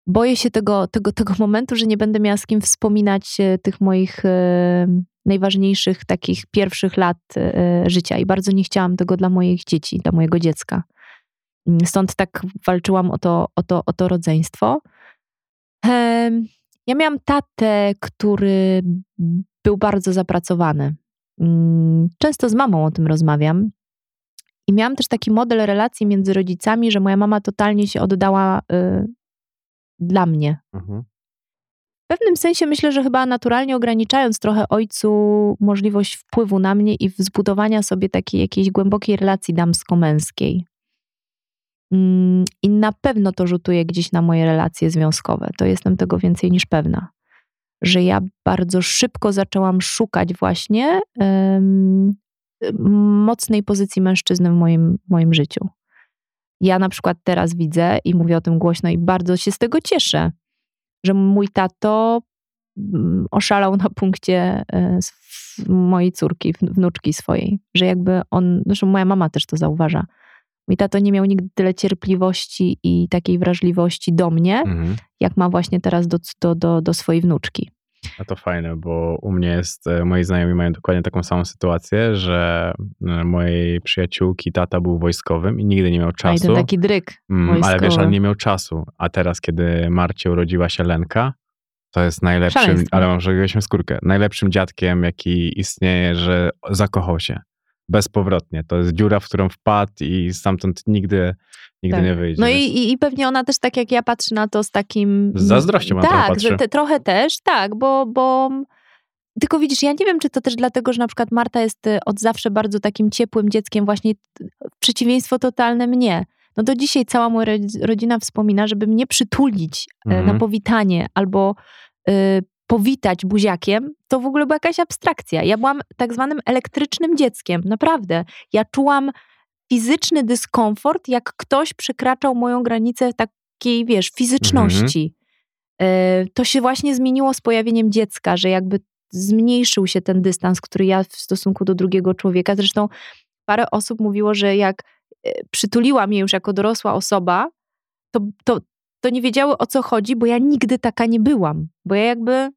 boję się tego, tego, tego momentu, że nie będę miała z kim wspominać e, tych moich e, najważniejszych takich pierwszych lat e, życia i bardzo nie chciałam tego dla moich dzieci, dla mojego dziecka. Mm, Stąd tak walczyłam o to, o to, o to rodzeństwo. Ja miałam tatę, który był bardzo zapracowany. Mm, Często z mamą o tym rozmawiam. I miałam też taki model relacji między rodzicami, że moja mama totalnie się oddała y, dla mnie. Mhm. W pewnym sensie myślę, że chyba naturalnie ograniczając trochę ojcu możliwość wpływu na mnie i zbudowania sobie takiej jakiejś głębokiej relacji damsko-męskiej. Mm, I na pewno to rzutuje gdzieś na moje relacje związkowe. To jestem tego więcej niż pewna. Że ja bardzo szybko zaczęłam szukać właśnie em, mocnej pozycji mężczyzny w moim, moim życiu. Ja na przykład teraz widzę i mówię o tym głośno i bardzo się z tego cieszę, że mój tato mm, oszalał na punkcie e, mojej córki, wn- wnuczki swojej, że jakby on, zresztą moja mama też to zauważa. Mój tato nie miał nigdy tyle cierpliwości i takiej wrażliwości do mnie, Mhm. jak ma właśnie teraz do, do, do, do swojej wnuczki. A to fajne, bo u mnie jest, e, moi znajomi mają dokładnie taką samą sytuację, że e, mojej przyjaciółki tata był wojskowym i nigdy nie miał A czasu. ten taki dryk Mm, ale wiesz, ale nie miał czasu. A teraz, kiedy Marcie urodziła się Lenka, to jest najlepszym, Szaleństwo. ale może gryźmy skórkę, najlepszym dziadkiem, jaki istnieje, że zakochał się. Bezpowrotnie. To jest dziura, w którą wpadł i stamtąd nigdy, nigdy Tak. nie wyjdzie. No i, i, pewnie ona też tak jak ja patrzy na to z takim... Z zazdrością Tak, patrzy. że te, trochę też, tak, bo, bo... Tylko widzisz, ja nie wiem, czy to też dlatego, że na przykład Marta jest y, od zawsze bardzo takim ciepłym dzieckiem, właśnie przeciwieństwo totalne mnie. No do dzisiaj cała moja rodz- rodzina wspomina, żeby mnie przytulić Mhm. na powitanie albo y, powitać buziakiem, to w ogóle była jakaś abstrakcja. Ja byłam tak zwanym elektrycznym dzieckiem, naprawdę. Ja czułam fizyczny dyskomfort, jak ktoś przekraczał moją granicę takiej, wiesz, fizyczności. E, To się właśnie zmieniło z pojawieniem dziecka, że jakby zmniejszył się ten dystans, który ja w stosunku do drugiego człowieka. Zresztą parę osób mówiło, że jak e, przytuliła mnie już jako dorosła osoba, to, to, to nie wiedziały o co chodzi, bo ja nigdy taka nie byłam. Bo ja jakby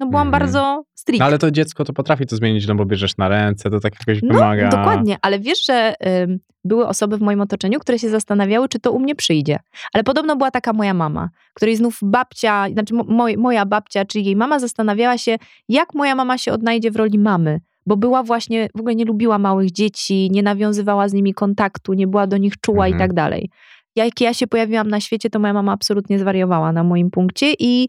no byłam Mhm. bardzo strict. No ale to dziecko to potrafi to zmienić, no bo bierzesz na ręce, to tak jakoś No, wymaga. dokładnie, ale wiesz, że były osoby w moim otoczeniu, które się zastanawiały, czy to u mnie przyjdzie. Ale podobno była taka moja mama, której znów babcia, znaczy mo- moj, moja babcia, czyli jej mama zastanawiała się, jak moja mama się odnajdzie w roli mamy. Bo była właśnie, w ogóle nie lubiła małych dzieci, nie nawiązywała z nimi kontaktu, nie była do nich czuła Mhm. i tak dalej. Jak ja się pojawiłam na świecie, to moja mama absolutnie zwariowała na moim punkcie i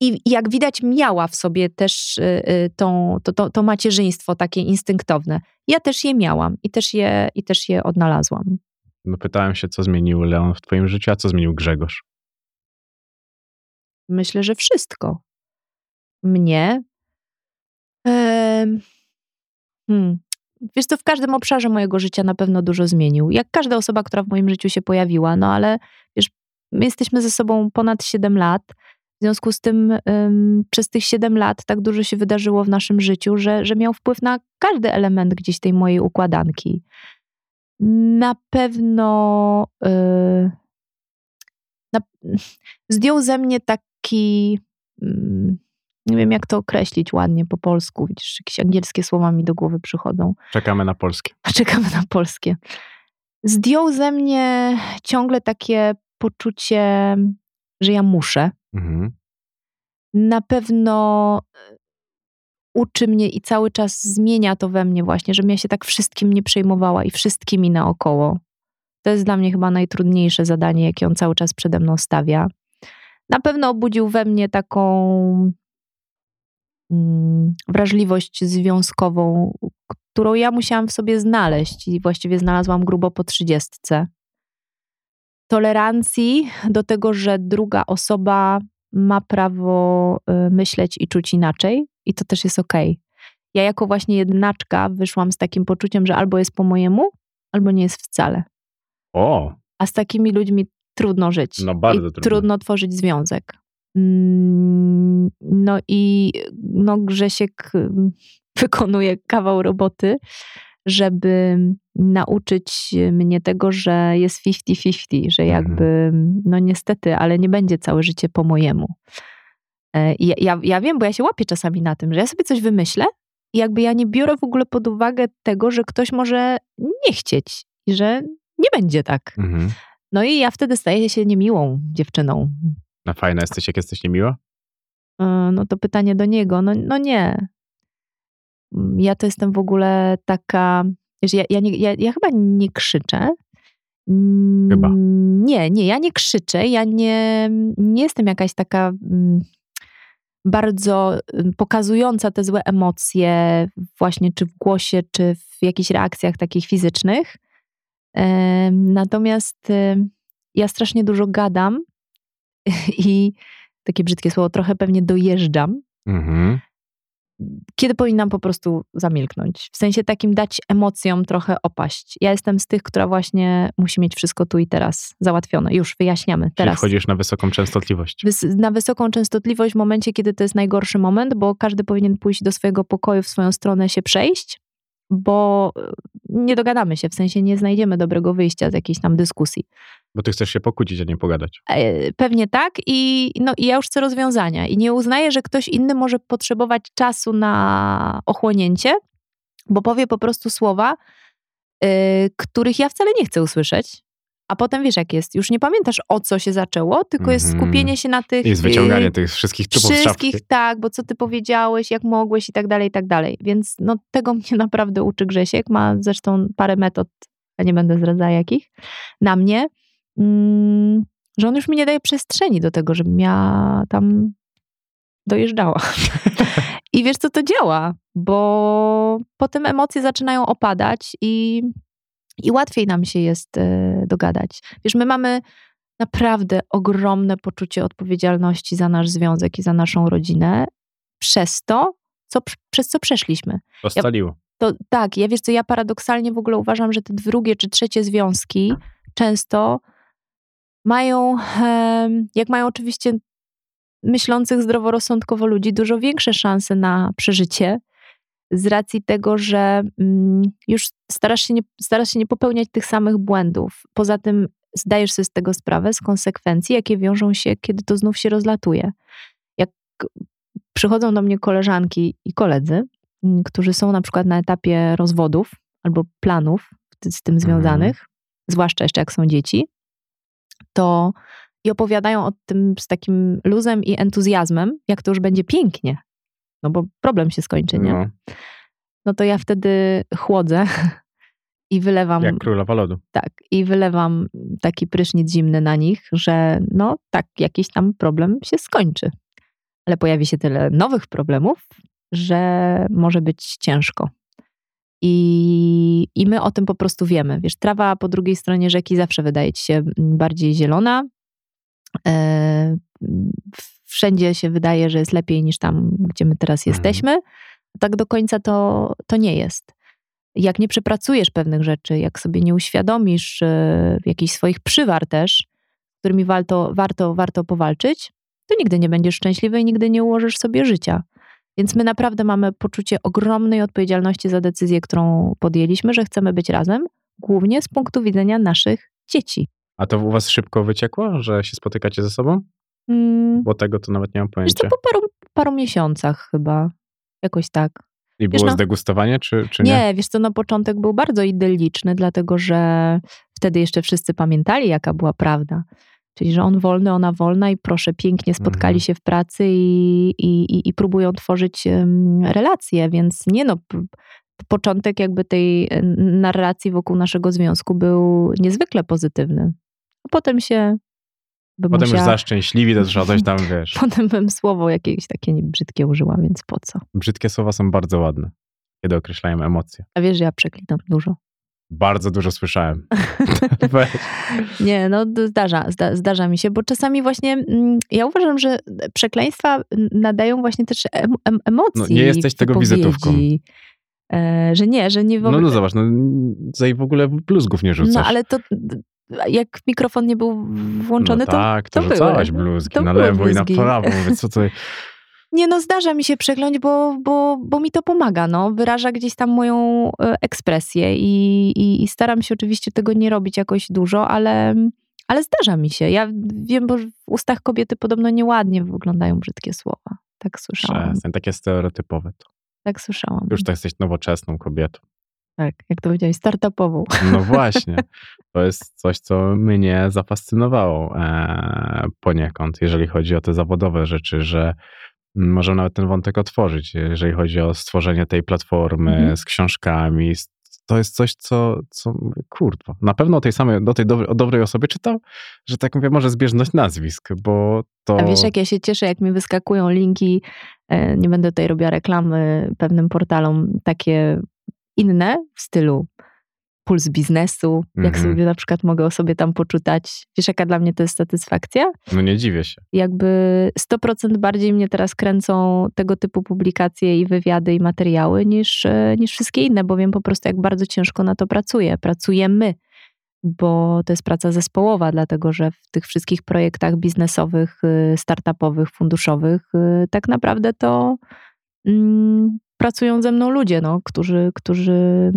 i jak widać, miała w sobie też y, y, tą, to, to, to macierzyństwo takie instynktowne. Ja też je miałam i też je, i też je odnalazłam. No pytałem się, co zmienił Leon w twoim życiu, a co zmienił Grzegorz? Myślę, że wszystko. Mnie. Em, hmm. Wiesz, to w każdym obszarze mojego życia na pewno dużo zmienił. Jak każda osoba, która w moim życiu się pojawiła, no ale wiesz, my jesteśmy ze sobą ponad 7 lat. W związku z tym em, przez tych 7 lat tak dużo się wydarzyło w naszym życiu, że, że miał wpływ na każdy element gdzieś tej mojej układanki. Na pewno y, na, zdjął ze mnie taki, mm, nie wiem jak to określić ładnie po polsku, widzisz, jakieś angielskie słowa mi do głowy przychodzą. Czekamy na polskie. <laughs> Czekamy na polskie. Zdjął ze mnie ciągle takie poczucie, że ja muszę. Mhm. Na pewno e, uczy mnie i cały czas zmienia to we mnie właśnie, żebym ja się tak wszystkim nie przejmowała i wszystkimi naokoło. To jest dla mnie chyba najtrudniejsze zadanie, jakie on cały czas przede mną stawia. Na pewno obudził we mnie taką mm, wrażliwość związkową, którą ja musiałam w sobie znaleźć i właściwie znalazłam grubo po trzydziestce. Tolerancji do tego, że druga osoba ma prawo y, myśleć i czuć inaczej i to też jest okej. Ja jako właśnie jednaczka wyszłam z takim poczuciem, że albo jest po mojemu, albo nie jest wcale. O, A z takimi ludźmi trudno żyć. No, bardzo trudno. trudno tworzyć związek. Mm, No i no, Grzesiek ym, <laughs> wykonuje kawał roboty, żeby nauczyć mnie tego, że jest 50-50, że Mhm. jakby, no niestety, ale nie będzie całe życie po mojemu. E, i Ja, ja, ja wiem, bo ja się łapię czasami na tym, że ja sobie coś wymyślę i jakby ja nie biorę w ogóle pod uwagę tego, że ktoś może nie chcieć i że nie będzie tak. mhm. No i ja wtedy staję się niemiłą dziewczyną. No fajna jesteś, jak jesteś niemiła? E, No to pytanie do niego. No, no nie. Ja to jestem w ogóle taka. Wiesz, ja, ja, nie, ja, ja chyba nie krzyczę. Mm, Chyba. Nie, nie, ja nie krzyczę. Ja nie, nie jestem jakaś taka mm, bardzo mm, pokazująca te złe emocje, właśnie czy w głosie, czy w jakichś reakcjach takich fizycznych. Natomiast ja strasznie dużo gadam <laughs> i takie brzydkie słowo, trochę pewnie dojeżdżam, Mhm. Kiedy powinnam po prostu zamilknąć. W sensie takim dać emocjom trochę opaść. Ja jestem z tych, która właśnie musi mieć wszystko tu i teraz załatwione. Już wyjaśniamy. Czyli Teraz. wchodzisz na wysoką częstotliwość. Wys- na wysoką częstotliwość w momencie, kiedy to jest najgorszy moment, bo każdy powinien pójść do swojego pokoju, w swoją stronę się przejść, bo y, nie dogadamy się, w sensie nie znajdziemy dobrego wyjścia z jakiejś tam dyskusji. Bo ty chcesz się pokłócić, a nie pogadać. E, Pewnie tak i, no, i ja już chcę rozwiązania i nie uznaję, że ktoś inny może potrzebować czasu na ochłonięcie, bo powie po prostu słowa, y, których ja wcale nie chcę usłyszeć. A potem wiesz jak jest, już nie pamiętasz o co się zaczęło, tylko jest Mhm. skupienie się na tych... Jest y, wyciąganie tych wszystkich trupów z Wszystkich, tak, bo co ty powiedziałeś, jak mogłeś i tak dalej, i tak dalej. Więc no, tego <laughs> mnie naprawdę uczy Grzesiek. Ma zresztą parę metod, ja nie będę zdradzała jakich, na mnie, mm, że on już mi nie daje przestrzeni do tego, żebym ja tam dojeżdżała. <laughs> I wiesz co, to działa, bo potem emocje zaczynają opadać i, i łatwiej nam się jest e, dogadać. Wiesz, my mamy naprawdę ogromne poczucie odpowiedzialności za nasz związek i za naszą rodzinę przez to, co, przez co przeszliśmy. To scaliło. To tak, ja wiesz co, ja paradoksalnie w ogóle uważam, że te drugie czy trzecie związki często mają, jak mają oczywiście myślących zdroworozsądkowo ludzi, dużo większe szanse na przeżycie z racji tego, że mm, już starasz się, nie, starasz się nie popełniać tych samych błędów. Poza tym zdajesz sobie z tego sprawę, z konsekwencji, jakie wiążą się, kiedy to znów się rozlatuje. Jak przychodzą do mnie koleżanki i koledzy, mm, którzy są na przykład na etapie rozwodów albo planów z tym związanych, zwłaszcza jeszcze jak są dzieci, to i opowiadają o tym z takim luzem i entuzjazmem, jak to już będzie pięknie. No bo problem się skończy, nie? No, No to ja wtedy chłodzę <laughs> i wylewam jak królowa lodu. tak, i wylewam taki prysznic zimny na nich, że no tak, jakiś tam problem się skończy. Ale pojawi się tyle nowych problemów, że może być ciężko. I, I my o tym po prostu wiemy. Wiesz, trawa po drugiej stronie rzeki zawsze wydaje ci się bardziej zielona. Wszędzie się wydaje, że jest lepiej niż tam, gdzie my teraz Mhm. jesteśmy. Tak do końca to, to nie jest jak nie przepracujesz pewnych rzeczy, jak sobie nie uświadomisz e, jakichś swoich przywar też, którymi warto, warto, warto powalczyć, to nigdy nie będziesz szczęśliwy i nigdy nie ułożysz sobie życia. Więc my naprawdę mamy poczucie ogromnej odpowiedzialności za decyzję, którą podjęliśmy, że chcemy być razem, głównie z punktu widzenia naszych dzieci. A to u was szybko wyciekło, że się spotykacie ze sobą? Mm, Bo tego to nawet nie mam wiesz to pojęcia. po paru, paru miesiącach chyba. Jakoś tak. I wiesz, było no- zdegustowanie, czy, czy nie? Nie, wiesz co, na początek był bardzo idylliczny, dlatego że wtedy jeszcze wszyscy pamiętali, jaka była prawda. Czyli, że on wolny, ona wolna i proszę, pięknie spotkali Mhm. się w pracy i, i, i, próbują tworzyć relacje, więc nie no, początek jakby tej narracji wokół naszego związku był niezwykle pozytywny. A potem się bym Potem już musiała, za szczęśliwi, to trzeba coś tam, wiesz. <laughs> Potem bym słowo jakieś takie brzydkie użyła, więc po co? Brzydkie słowa są bardzo ładne, kiedy określają emocje. A wiesz, że ja przeklinam dużo. Bardzo dużo słyszałem. <laughs> <laughs> Nie, no zdarza, zda, zdarza mi się, bo czasami właśnie mm, ja uważam, że przekleństwa nadają właśnie też em, em, emocji. No, nie jesteś tego wizytówką. E, że nie, że nie No, wobec... no zobacz, no, tutaj w ogóle bluzgów nie rzucasz. No ale to jak mikrofon nie był włączony, no to tak, to, to rzucałaś były. bluzki To na lewo i na prawo. Mówię, co <laughs> nie no zdarza mi się przekląć, bo, bo, bo mi to pomaga, no. Wyraża gdzieś tam moją e, ekspresję i, i, i staram się oczywiście tego nie robić jakoś dużo, ale, ale zdarza mi się. Ja wiem, bo w ustach kobiety podobno nieładnie wyglądają brzydkie słowa. Tak słyszałam. Przestań, takie stereotypowe. To. Tak słyszałam. Już to jesteś nowoczesną kobietą. Tak, jak to powiedziałeś, startupową. No <laughs> właśnie. To jest coś, co mnie zafascynowało e, poniekąd, jeżeli chodzi o te zawodowe rzeczy, że możemy nawet ten wątek otworzyć, jeżeli chodzi o stworzenie tej platformy Mhm. z książkami. To jest coś, co, co kurwa, na pewno o tej samej, do tej dobrej, o dobrej osobie czytał, że tak mówię, może zbieżność nazwisk, bo to... A wiesz, jak ja się cieszę, jak mi wyskakują linki, e, nie będę tutaj robiła reklamy pewnym portalom, takie inne w stylu puls biznesu, jak Mhm. sobie na przykład mogę o sobie tam poczytać. Wiesz, jaka dla mnie to jest satysfakcja? No nie dziwię się. Jakby 100% bardziej mnie teraz kręcą tego typu publikacje i wywiady i materiały niż, e, niż wszystkie inne, bo wiem po prostu, jak bardzo ciężko na to pracuję. Pracujemy, bo to jest praca zespołowa, dlatego że w tych wszystkich projektach biznesowych, y, startupowych, funduszowych, y, tak naprawdę to mm, pracują ze mną ludzie, no, którzy, którzy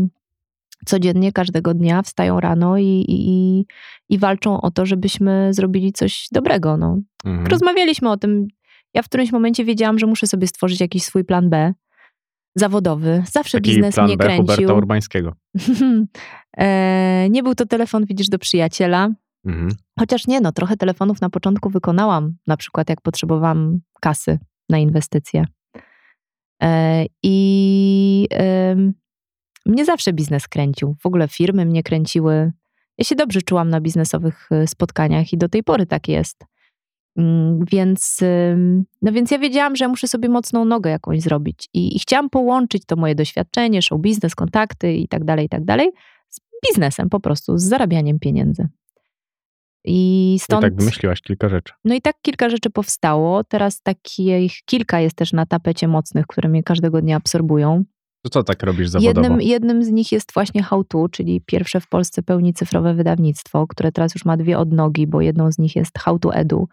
codziennie, każdego dnia wstają rano i, i, i walczą o to, żebyśmy zrobili coś dobrego. No. Mhm. Rozmawialiśmy o tym. Ja w którymś momencie wiedziałam, że muszę sobie stworzyć jakiś swój plan B zawodowy. Zawsze Taki biznes plan mnie B kręcił. Huberta Urbańskiego. <laughs> e, nie był to telefon, widzisz, do przyjaciela. Mhm. Chociaż nie, no trochę telefonów na początku wykonałam, na przykład jak potrzebowałam kasy na inwestycje. E, I mnie zawsze biznes kręcił. W ogóle firmy mnie kręciły. Ja się dobrze czułam na biznesowych e, spotkaniach i do tej pory tak jest. Mm, Więc, no więc ja wiedziałam, że muszę sobie mocną nogę jakąś zrobić. I, I chciałam połączyć to moje doświadczenie, show biznes, kontakty i tak dalej, i tak dalej, z biznesem po prostu, z zarabianiem pieniędzy. I I stąd. tak wymyśliłaś kilka rzeczy. No i tak kilka rzeczy powstało. Teraz takich kilka jest też na tapecie mocnych, które mnie każdego dnia absorbują. To co tak robisz zawodowo? Jednym, jednym z nich jest właśnie How To, czyli pierwsze w Polsce pełni cyfrowe wydawnictwo, które teraz już ma dwie odnogi, bo jedną z nich jest How To Edu,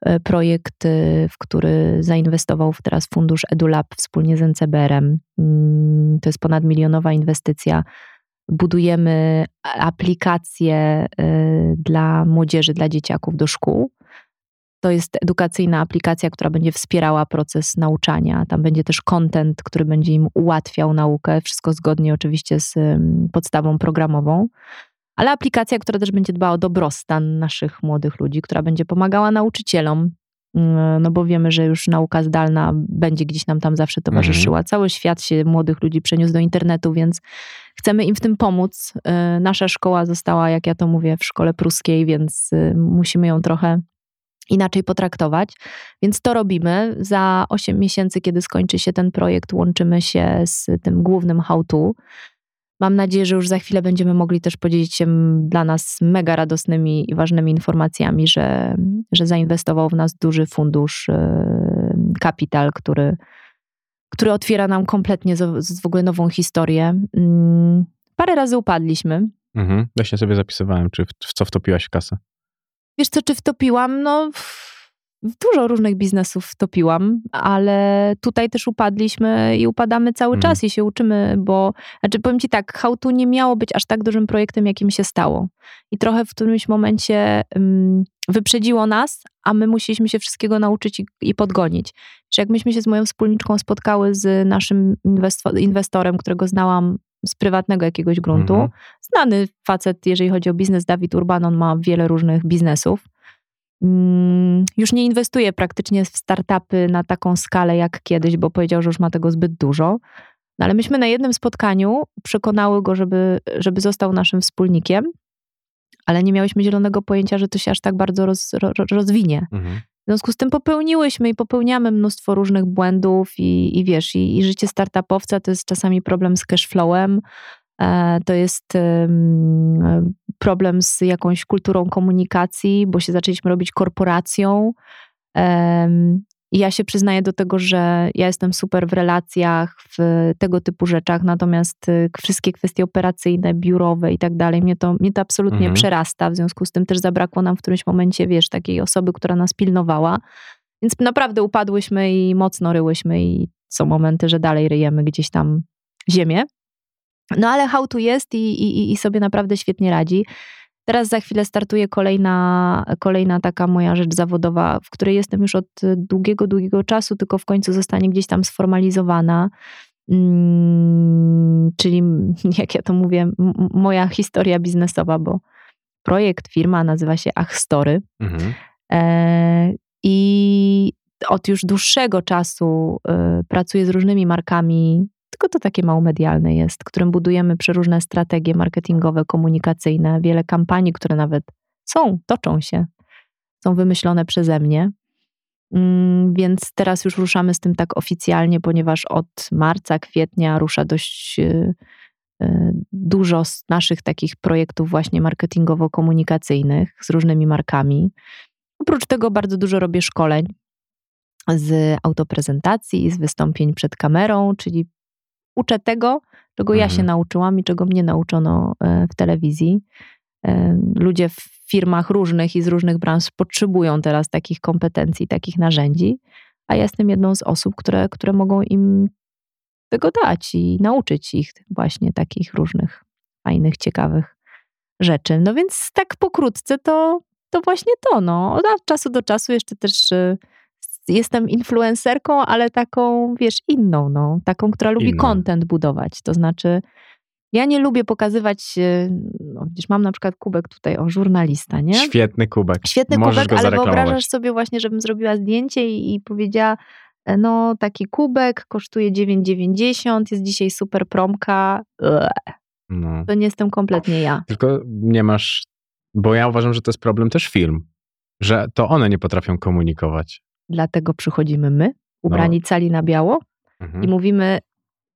e, projekt, e, w który zainwestował teraz fundusz EduLab wspólnie z NCBR-em. Mm, To jest ponadmilionowa inwestycja. Budujemy aplikację e, dla młodzieży, dla dzieciaków do szkół. To jest edukacyjna aplikacja, która będzie wspierała proces nauczania. Tam będzie też content, który będzie im ułatwiał naukę. Wszystko zgodnie oczywiście z podstawą programową. Ale aplikacja, która też będzie dbała o dobrostan naszych młodych ludzi, która będzie pomagała nauczycielom. Yy, No bo wiemy, że już nauka zdalna będzie gdzieś nam tam zawsze towarzyszyła. Cały świat się młodych ludzi przeniósł do internetu, więc chcemy im w tym pomóc. Yy, Nasza szkoła została, jak ja to mówię, w szkole pruskiej, więc yy, musimy ją trochę inaczej potraktować. Więc to robimy. Za 8 miesięcy, kiedy skończy się ten projekt, łączymy się z tym głównym how to. Mam nadzieję, że już za chwilę będziemy mogli też podzielić się dla nas mega radosnymi i ważnymi informacjami, że, że zainwestował w nas duży fundusz yy, Capital, który, który otwiera nam kompletnie z, z w ogóle nową historię. Mm, Parę razy upadliśmy, Mhm. Właśnie sobie zapisywałem, czy w, w co wtopiłaś kasę. Wiesz co, czy wtopiłam? No, w dużo różnych biznesów wtopiłam, ale tutaj też upadliśmy i upadamy cały Mhm. czas i się uczymy, bo, znaczy powiem ci tak, To nie miało być aż tak dużym projektem, jakim się stało. I trochę w którymś momencie um, wyprzedziło nas, a my musieliśmy się wszystkiego nauczyć i, i podgonić. Czy jak myśmy się z moją wspólniczką spotkały z naszym inwesto- inwestorem, którego znałam z prywatnego jakiegoś gruntu, Mhm. znany facet, jeżeli chodzi o biznes, Dawid Urban, on ma wiele różnych biznesów. Mm, Już nie inwestuje praktycznie w startupy na taką skalę jak kiedyś, bo powiedział, że już ma tego zbyt dużo. No ale myśmy na jednym spotkaniu przekonały go, żeby, żeby został naszym wspólnikiem, ale nie miałyśmy zielonego pojęcia, że to się aż tak bardzo roz, ro, rozwinie. Mhm. W związku z tym popełniłyśmy i popełniamy mnóstwo różnych błędów i, i wiesz, i, i życie startupowca to jest czasami problem z cashflowem, to jest em, problem z jakąś kulturą komunikacji, bo się zaczęliśmy robić korporacją. I ja się przyznaję do tego, że ja jestem super w relacjach, w tego typu rzeczach, natomiast y, wszystkie kwestie operacyjne, biurowe i tak dalej, mnie to, mnie to absolutnie Mhm. przerasta. W związku z tym też zabrakło nam w którymś momencie, wiesz, takiej osoby, która nas pilnowała. Więc naprawdę upadłyśmy i mocno ryłyśmy i są momenty, że dalej ryjemy gdzieś tam ziemię. No ale how to jest i, i, i sobie naprawdę świetnie radzi. Teraz za chwilę startuje kolejna, kolejna taka moja rzecz zawodowa, w której jestem już od długiego, długiego czasu, tylko w końcu zostanie gdzieś tam sformalizowana. Mm, czyli, <laughs> jak ja to mówię, moja historia biznesowa, bo projekt, firma nazywa się Achstory. Mhm. E, I od już dłuższego czasu e, pracuję z różnymi markami, tylko to takie mało medialne jest, którym budujemy przeróżne strategie marketingowe, komunikacyjne, wiele kampanii, które nawet są, toczą się, są wymyślone przeze mnie. Mm, Więc teraz już ruszamy z tym tak oficjalnie, ponieważ od marca, kwietnia rusza dość e, e, dużo z naszych takich projektów właśnie marketingowo-komunikacyjnych z różnymi markami. Oprócz tego bardzo dużo robię szkoleń z autoprezentacji i z wystąpień przed kamerą, czyli uczę tego, czego ja Mhm. się nauczyłam i czego mnie nauczono e, w telewizji. E, Ludzie w firmach różnych i z różnych branż potrzebują teraz takich kompetencji, takich narzędzi, a ja jestem jedną z osób, które, które mogą im tego dać i nauczyć ich właśnie takich różnych fajnych, ciekawych rzeczy. No więc tak pokrótce to, to właśnie to. No. Od czasu do czasu jeszcze też y, jestem influencerką, ale taką, wiesz, inną, no. Taką, która lubi Inną. content budować. To znaczy, ja nie lubię pokazywać, y, no, widzisz, mam na przykład kubek tutaj o żurnalista, nie? Świetny kubek. Świetny Możesz kubek, ale wyobrażasz sobie właśnie, żebym zrobiła zdjęcie i, i powiedziała, e, no taki kubek kosztuje 9,90, jest dzisiaj super promka. No. To nie jestem kompletnie ja. Tylko nie masz, bo ja uważam, że to jest problem też film, że to one nie potrafią komunikować. Dlatego przychodzimy my, ubrani cali na biało Mhm. i mówimy,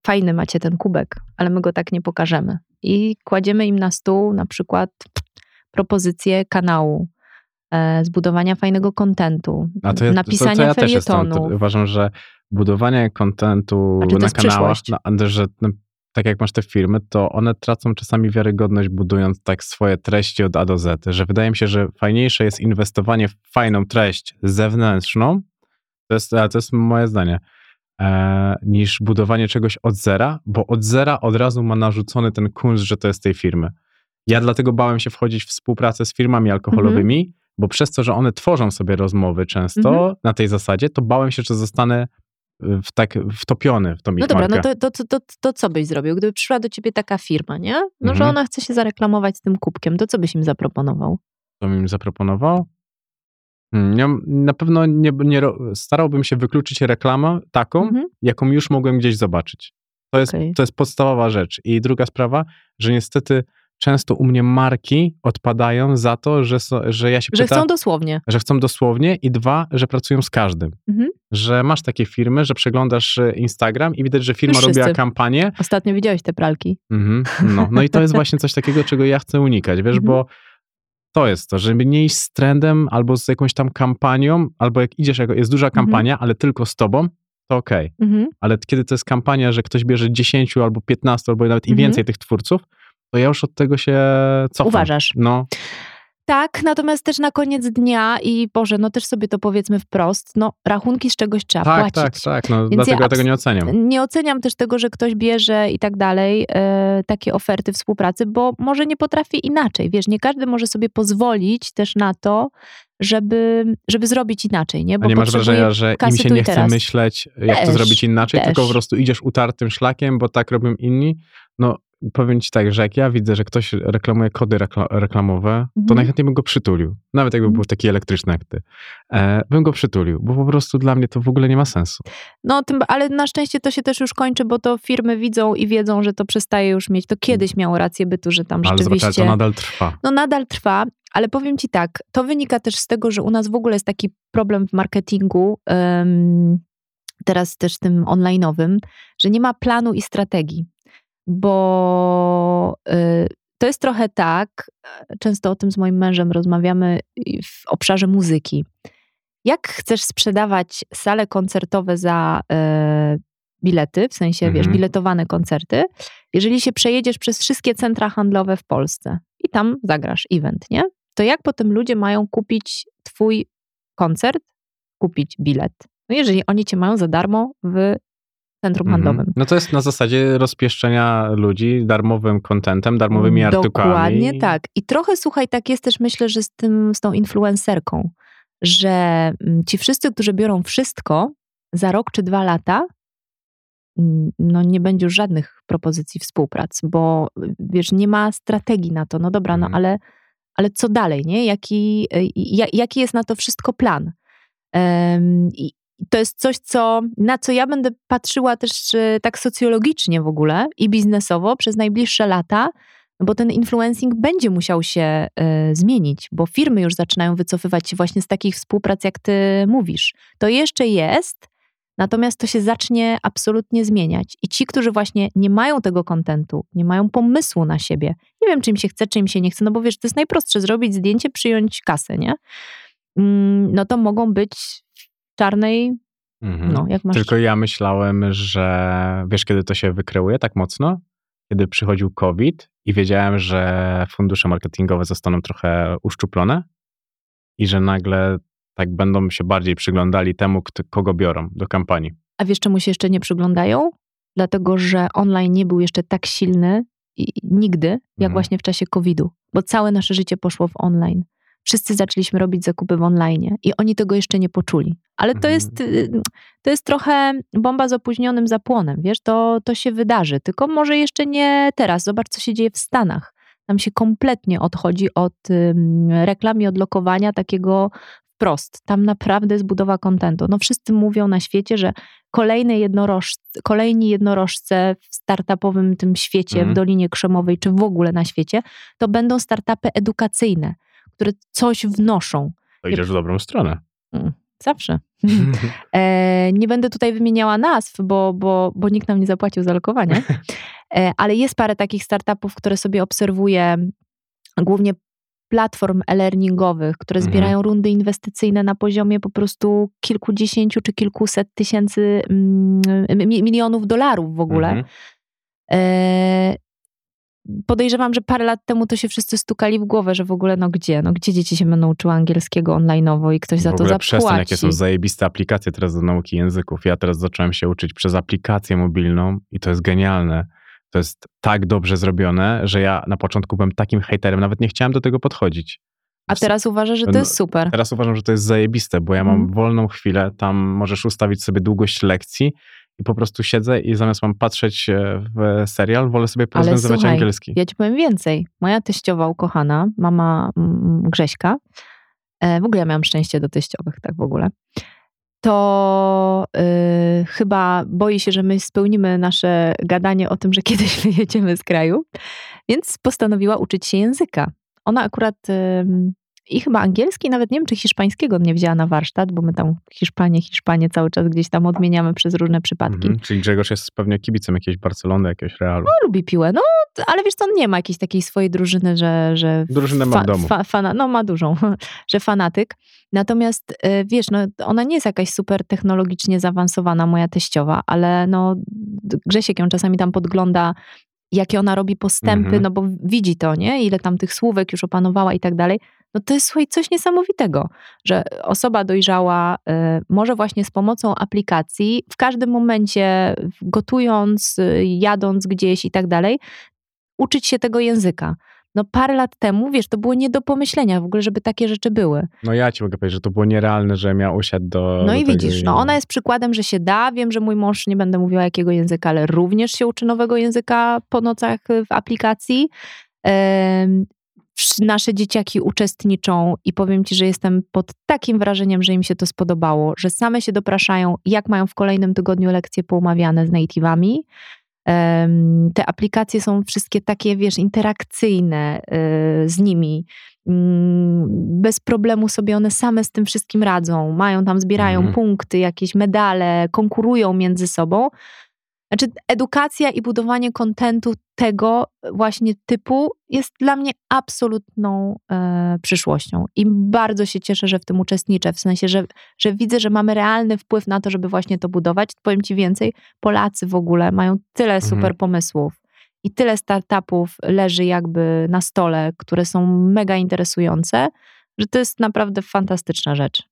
fajny macie ten kubek, ale my go tak nie pokażemy. I kładziemy im na stół na przykład propozycję kanału, e, zbudowania fajnego kontentu, ja, napisania to, to ja też jestem. uważam, że budowanie kontentu Znaczy, na kanałach, na, że no, tak jak masz te firmy, to one tracą czasami wiarygodność budując tak swoje treści od A do Z, że wydaje mi się, że fajniejsze jest inwestowanie w fajną treść zewnętrzną, to jest, to jest moje zdanie, e, niż budowanie czegoś od zera, bo od zera od razu ma narzucony ten kunszt, że to jest tej firmy. Ja dlatego bałem się wchodzić w współpracę z firmami alkoholowymi, bo przez to, że one tworzą sobie rozmowy często Mhm. na tej zasadzie, to bałem się, że zostanę w tak wtopiony w tą ich No dobra, markę. no to, to, to, to, co byś zrobił? Gdyby przyszła do ciebie taka firma, nie? No, że Mhm. ona chce się zareklamować z tym kubkiem, to co byś im zaproponował? Co bym im zaproponował? Hmm, ja na pewno nie, nie, starałbym się wykluczyć reklamę taką, Mhm. jaką już mogłem gdzieś zobaczyć. To jest, Okej. to jest podstawowa rzecz. I druga sprawa, że niestety często u mnie marki odpadają za to, że, so, że ja się Że pytam, chcą dosłownie. że chcą dosłownie i dwa, że pracują z każdym. Mhm. Że masz takie firmy, że przeglądasz e, Instagram i widać, że firma Już robiła wszyscy. kampanię. Ostatnio widziałeś te pralki. Mhm, no. no i to jest właśnie coś takiego, czego ja chcę unikać, wiesz, Mhm. bo to jest to, żeby nie iść z trendem albo z jakąś tam kampanią, albo jak idziesz, jako jest duża Mhm. kampania, ale tylko z tobą, to okej. Mhm. Ale kiedy to jest kampania, że ktoś bierze 10 albo 15 albo nawet i Mhm. więcej tych twórców, to ja już od tego się cofam. Uważasz. No, Tak, natomiast też na koniec dnia i Boże, no też sobie to powiedzmy wprost, no rachunki z czegoś trzeba tak, płacić. tak, tak, no Więc dlatego ja ja tego nie oceniam. Nie oceniam też tego, że ktoś bierze i tak dalej, e, takie oferty współpracy, bo może nie potrafi inaczej. Wiesz, nie każdy może sobie pozwolić też na to, żeby, żeby zrobić inaczej, nie? A nie masz wrażenia, że im się nie chce myśleć, jak to Też, zrobić inaczej, też. tylko po prostu idziesz utartym szlakiem, bo tak robią inni. No, powiem ci tak, że jak ja widzę, że ktoś reklamuje kody rekla reklamowe, to Mhm. najchętniej bym go przytulił. Nawet jakby Mhm. był taki elektryczny jak ty. E, bym go przytulił, bo po prostu dla mnie to w ogóle nie ma sensu. No, tym, ale na szczęście to się też już kończy, bo to firmy widzą i wiedzą, że to przestaje już mieć. To kiedyś miało rację bytu, że tam Ale zobacz, ale rzeczywiście... to nadal trwa. No nadal trwa, ale powiem ci tak, to wynika też z tego, że u nas w ogóle jest taki problem w marketingu, em, teraz też tym online'owym, że nie ma planu i strategii, bo y, to jest trochę tak, e, często o tym z moim mężem rozmawiamy w obszarze muzyki. Jak chcesz sprzedawać sale koncertowe za e, bilety, w sensie, wiesz, Mhm. biletowane koncerty, jeżeli się przejedziesz przez wszystkie centra handlowe w Polsce i tam zagrasz event, nie? To jak potem ludzie mają kupić twój koncert, kupić bilet? No jeżeli oni cię mają za darmo w centrum handlowym. Mhm. No to jest na zasadzie rozpieszczenia ludzi darmowym kontentem, darmowymi artykułami. Dokładnie tak. I trochę, słuchaj, tak jest też myślę, że z, tym, z tą influencerką, że mm, ci wszyscy, którzy biorą wszystko, za rok czy dwa lata, no nie będzie już żadnych propozycji współprac, bo wiesz, nie ma strategii na to. No dobra, Mhm. no ale, ale co dalej, nie? Jaki, y, ja- jaki jest na to wszystko plan? I to jest coś, co, na co ja będę patrzyła też y, tak socjologicznie w ogóle i biznesowo przez najbliższe lata, bo ten influencing będzie musiał się y, zmienić, bo firmy już zaczynają wycofywać się właśnie z takich współprac, jak ty mówisz. To jeszcze jest, natomiast to się zacznie absolutnie zmieniać. I ci, którzy właśnie nie mają tego kontentu, nie mają pomysłu na siebie, nie wiem, czy im się chce, czy im się nie chce, no bo wiesz, to jest najprostsze, zrobić zdjęcie, przyjąć kasę, nie? Mm, No to mogą być czarnej, Mhm. no jak masz... Tylko ja myślałem, że wiesz, kiedy to się wykreuje tak mocno? Kiedy przychodził COVID i wiedziałem, że fundusze marketingowe zostaną trochę uszczuplone i że nagle tak będą się bardziej przyglądali temu, kto, kogo biorą do kampanii. A wiesz, czemu się jeszcze nie przyglądają? dlatego że online nie był jeszcze tak silny i nigdy, jak Mhm. właśnie w czasie COVID-u, bo całe nasze życie poszło w online. Wszyscy zaczęliśmy robić zakupy w online i oni tego jeszcze nie poczuli. Ale to Mhm. jest, y, to jest trochę bomba z opóźnionym zapłonem, wiesz, to, to się wydarzy, tylko może jeszcze nie teraz. Zobacz, co się dzieje w Stanach. Tam się kompletnie odchodzi od reklam i od lokowania takiego wprost. Tam naprawdę jest budowa kontentu. No wszyscy mówią na świecie, że kolejne jednorożce, kolejni jednorożce w startupowym tym świecie, Mhm. w Dolinie Krzemowej, czy w ogóle na świecie, to będą startupy edukacyjne, które coś wnoszą. To idziesz w dobrą stronę. Zawsze. <laughs> E, nie będę tutaj wymieniała nazw, bo, bo, bo nikt nam nie zapłacił za lokowanie, <laughs> e, ale jest parę takich startupów, które sobie obserwuję, głównie platform e-learningowych, które Mhm. zbierają rundy inwestycyjne na poziomie po prostu kilkudziesięciu czy kilkuset tysięcy mm, mi- milionów dolarów w ogóle. Mhm. E, podejrzewam, że parę lat temu to się wszyscy stukali w głowę, że w ogóle no gdzie? No gdzie dzieci się będą uczyły angielskiego online'owo i ktoś za w to ogóle zapłaci? przestań, jakie są zajebiste aplikacje teraz do nauki języków. Ja teraz zacząłem się uczyć przez aplikację mobilną i to jest genialne. To jest tak dobrze zrobione, że ja na początku byłem takim hejterem, nawet nie chciałem do tego podchodzić. A teraz uważasz, że to jest super. Teraz uważam, że to jest zajebiste, bo ja mam Mhm. wolną chwilę, tam możesz ustawić sobie długość lekcji i po prostu siedzę i zamiast mam patrzeć e, w serial, wolę sobie porozwiązywać słuchaj, angielski. Ja ci powiem więcej. Moja teściowa ukochana, mama Grześka, e, w ogóle ja miałam szczęście do teściowych, tak w ogóle, to y, chyba boi się, że my spełnimy nasze gadanie o tym, że kiedyś <laughs> wyjedziemy z kraju, więc postanowiła uczyć się języka. Ona akurat i chyba angielski, nawet nie wiem, czy hiszpańskiego nie wzięła na warsztat, bo my tam Hiszpanie, Hiszpanie cały czas gdzieś tam odmieniamy przez różne przypadki. Mhm. Czyli Grzegorz jest pewnie kibicem jakiejś Barcelony, jakiegoś Realu. lubi piłę, no ale wiesz co, on nie ma jakiejś takiej swojej drużyny, że... że Drużynę ma w domu. fana, no ma dużą, <laughs> że fanatyk. Natomiast y, wiesz, no ona nie jest jakaś super technologicznie zaawansowana, moja teściowa, ale no Grzesiek ją czasami tam podgląda, jakie ona robi postępy, Mhm. no bo widzi to, nie? Ile tam tych słówek już opanowała i tak dalej. No to jest, słuchaj, coś niesamowitego, że osoba dojrzała y, może właśnie z pomocą aplikacji w każdym momencie, gotując, y, jadąc gdzieś i tak dalej, uczyć się tego języka. No parę lat temu, wiesz, to było nie do pomyślenia w ogóle, żeby takie rzeczy były. No ja ci mogę powiedzieć, że to było nierealne, że ja usiadł do No do i widzisz, no ona jest przykładem, że się da. Wiem, że mój mąż, nie będę mówiła jakiego języka, ale również się uczy nowego języka po nocach y, w aplikacji. Nasze dzieciaki uczestniczą i powiem ci, że jestem pod takim wrażeniem, że im się to spodobało, że same się dopraszają, jak mają w kolejnym tygodniu lekcje poumawiane z native'ami. Te aplikacje są wszystkie takie, wiesz, interakcyjne y, z nimi. Mm, Bez problemu sobie one same z tym wszystkim radzą. Mają tam, zbierają Mhm. punkty, jakieś medale, konkurują między sobą. Znaczy, edukacja i budowanie kontentu tego właśnie typu jest dla mnie absolutną e, przyszłością. I bardzo się cieszę, że w tym uczestniczę. W sensie, że, że widzę, że mamy realny wpływ na to, żeby właśnie to budować. Powiem Ci więcej, Polacy w ogóle mają tyle Mhm. super pomysłów i tyle startupów leży jakby na stole, które są mega interesujące, że to jest naprawdę fantastyczna rzecz.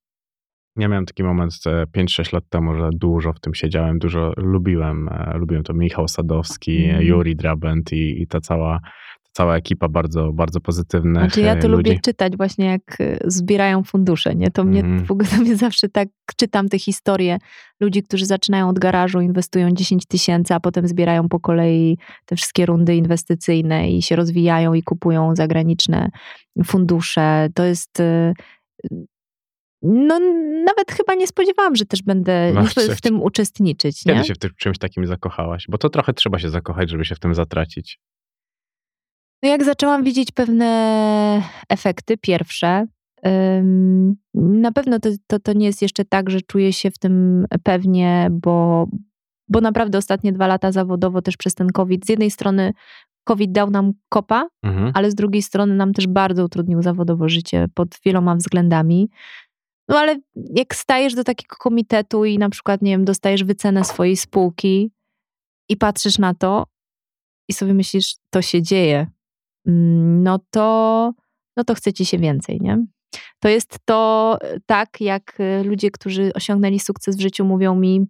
Ja miałem taki moment e, 5-6 lat temu, że dużo w tym siedziałem, dużo lubiłem. e, Lubiłem to Michał Sadowski, Mm. Juri Drabent i, i ta cała, ta cała ekipa bardzo, bardzo pozytywnych Znaczy ja e, to ludzi. lubię czytać właśnie jak y, zbierają fundusze, nie? To mnie Mhm. w ogóle to <laughs> mnie zawsze tak czytam te historie ludzi, którzy zaczynają od garażu, inwestują 10 tysięcy, a potem zbierają po kolei te wszystkie rundy inwestycyjne i się rozwijają i kupują zagraniczne fundusze. To jest no nawet chyba nie spodziewałam, że też będę No, <laughs> w- tym uczestniczyć, nie? Kiedy się w tym, czymś takim zakochałaś? Bo to trochę trzeba się zakochać, żeby się w tym zatracić. No jak zaczęłam widzieć pewne efekty pierwsze, ym, na pewno to, to, to nie jest jeszcze tak, że czuję się w tym pewnie, bo, bo naprawdę ostatnie dwa lata zawodowo też przez ten COVID, z jednej strony COVID dał nam kopa, Mhm. ale z drugiej strony nam też bardzo utrudnił zawodowo życie pod wieloma względami. No ale jak stajesz do takiego komitetu i na przykład, nie wiem, dostajesz wycenę swojej spółki i patrzysz na to i sobie myślisz, to się dzieje, mm, no to, no to chce ci się więcej, nie? To jest to e, tak, jak e, ludzie, którzy osiągnęli sukces w życiu, mówią mi,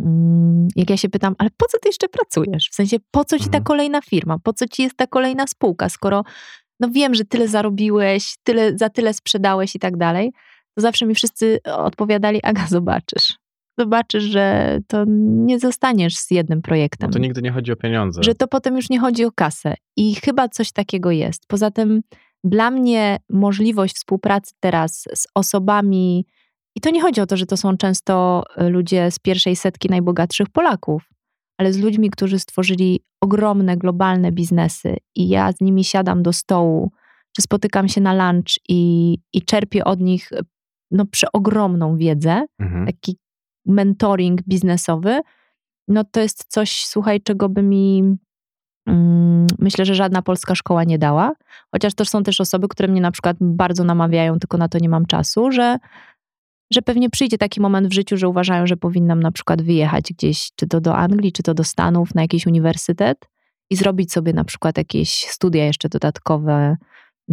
mm, jak ja się pytam, ale po co ty jeszcze pracujesz? W sensie, po co ci ta Mhm. kolejna firma? Po co ci jest ta kolejna spółka, skoro no wiem, że tyle zarobiłeś, tyle, za tyle sprzedałeś i tak dalej, zawsze mi wszyscy odpowiadali, Aga, zobaczysz. Zobaczysz, że to nie zostaniesz z jednym No projektem to nigdy nie chodzi o pieniądze. że to potem już nie chodzi o kasę. I chyba coś takiego jest. Poza tym dla mnie możliwość współpracy teraz z osobami, i to nie chodzi o to, że to są często e, ludzie z pierwszej setki najbogatszych Polaków, ale z ludźmi, którzy stworzyli ogromne, globalne biznesy i ja z nimi siadam do stołu, czy spotykam się na lunch i, i czerpię od nich no, przeogromną wiedzę, Mhm. taki mentoring biznesowy, no to jest coś, słuchaj, czego by mi mm, myślę, że żadna polska szkoła nie dała. Chociaż to są też osoby, które mnie na przykład bardzo namawiają, tylko na to nie mam czasu, że, że pewnie przyjdzie taki moment w życiu, że uważają, że powinnam na przykład wyjechać gdzieś, czy to do Anglii, czy to do Stanów, na jakiś uniwersytet i zrobić sobie na przykład jakieś studia jeszcze dodatkowe,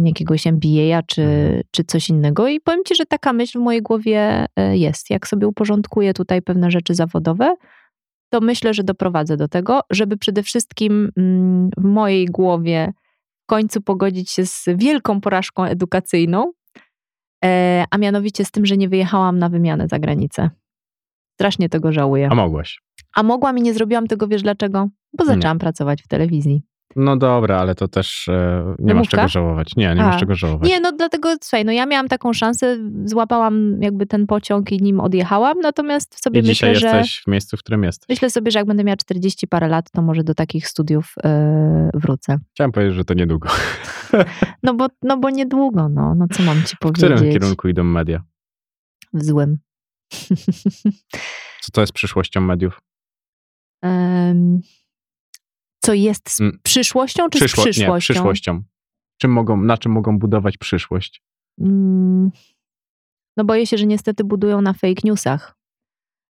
jakiegoś MBA czy, Mhm. czy coś innego. I powiem ci, że taka myśl w mojej głowie e, jest. Jak sobie uporządkuję tutaj pewne rzeczy zawodowe, to myślę, że doprowadzę do tego, żeby przede wszystkim mm, w mojej głowie w końcu pogodzić się z wielką porażką edukacyjną, e, a mianowicie z tym, że nie wyjechałam na wymianę za granicę. Strasznie tego żałuję. A mogłaś. A mogłam i nie zrobiłam tego, wiesz dlaczego? Bo Nie. zaczęłam pracować w telewizji. No dobra, ale to też e, nie masz Wymówka? czego żałować. Nie, nie A. masz czego żałować. Nie, no dlatego, słuchaj, no ja miałam taką szansę, złapałam jakby ten pociąg i nim odjechałam, natomiast sobie I dzisiaj myślę, że... jesteś w miejscu, w którym jesteś. Myślę sobie, że jak będę miała 40 parę lat, to może do takich studiów e, wrócę. Chciałem powiedzieć, że to niedługo. <laughs> No bo, no bo niedługo, no, no co mam ci <laughs> W powiedzieć? którym kierunku idą media? W złym. Co to jest przyszłością mediów? <laughs> Em, co jest z Mm. przyszłością, czy Przyszło- z przyszłością? Nie, przyszłością. Czym mogą, na czym mogą budować przyszłość? Mm, No boję się, że niestety budują na fake newsach,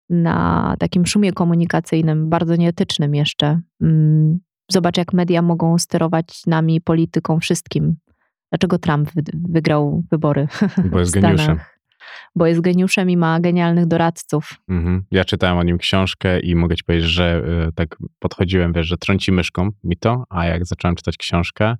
na takim szumie komunikacyjnym, bardzo nieetycznym jeszcze. Mm, Zobacz, jak media mogą sterować nami, polityką, wszystkim. Dlaczego Trump wy- wygrał wybory Bo jest <laughs> w Stanach? Bo jest geniuszem i ma genialnych doradców. Mhm. Ja czytałem o nim książkę i mogę ci powiedzieć, że y, tak podchodziłem, wiesz, że trąci myszką mi to, a jak zacząłem czytać książkę,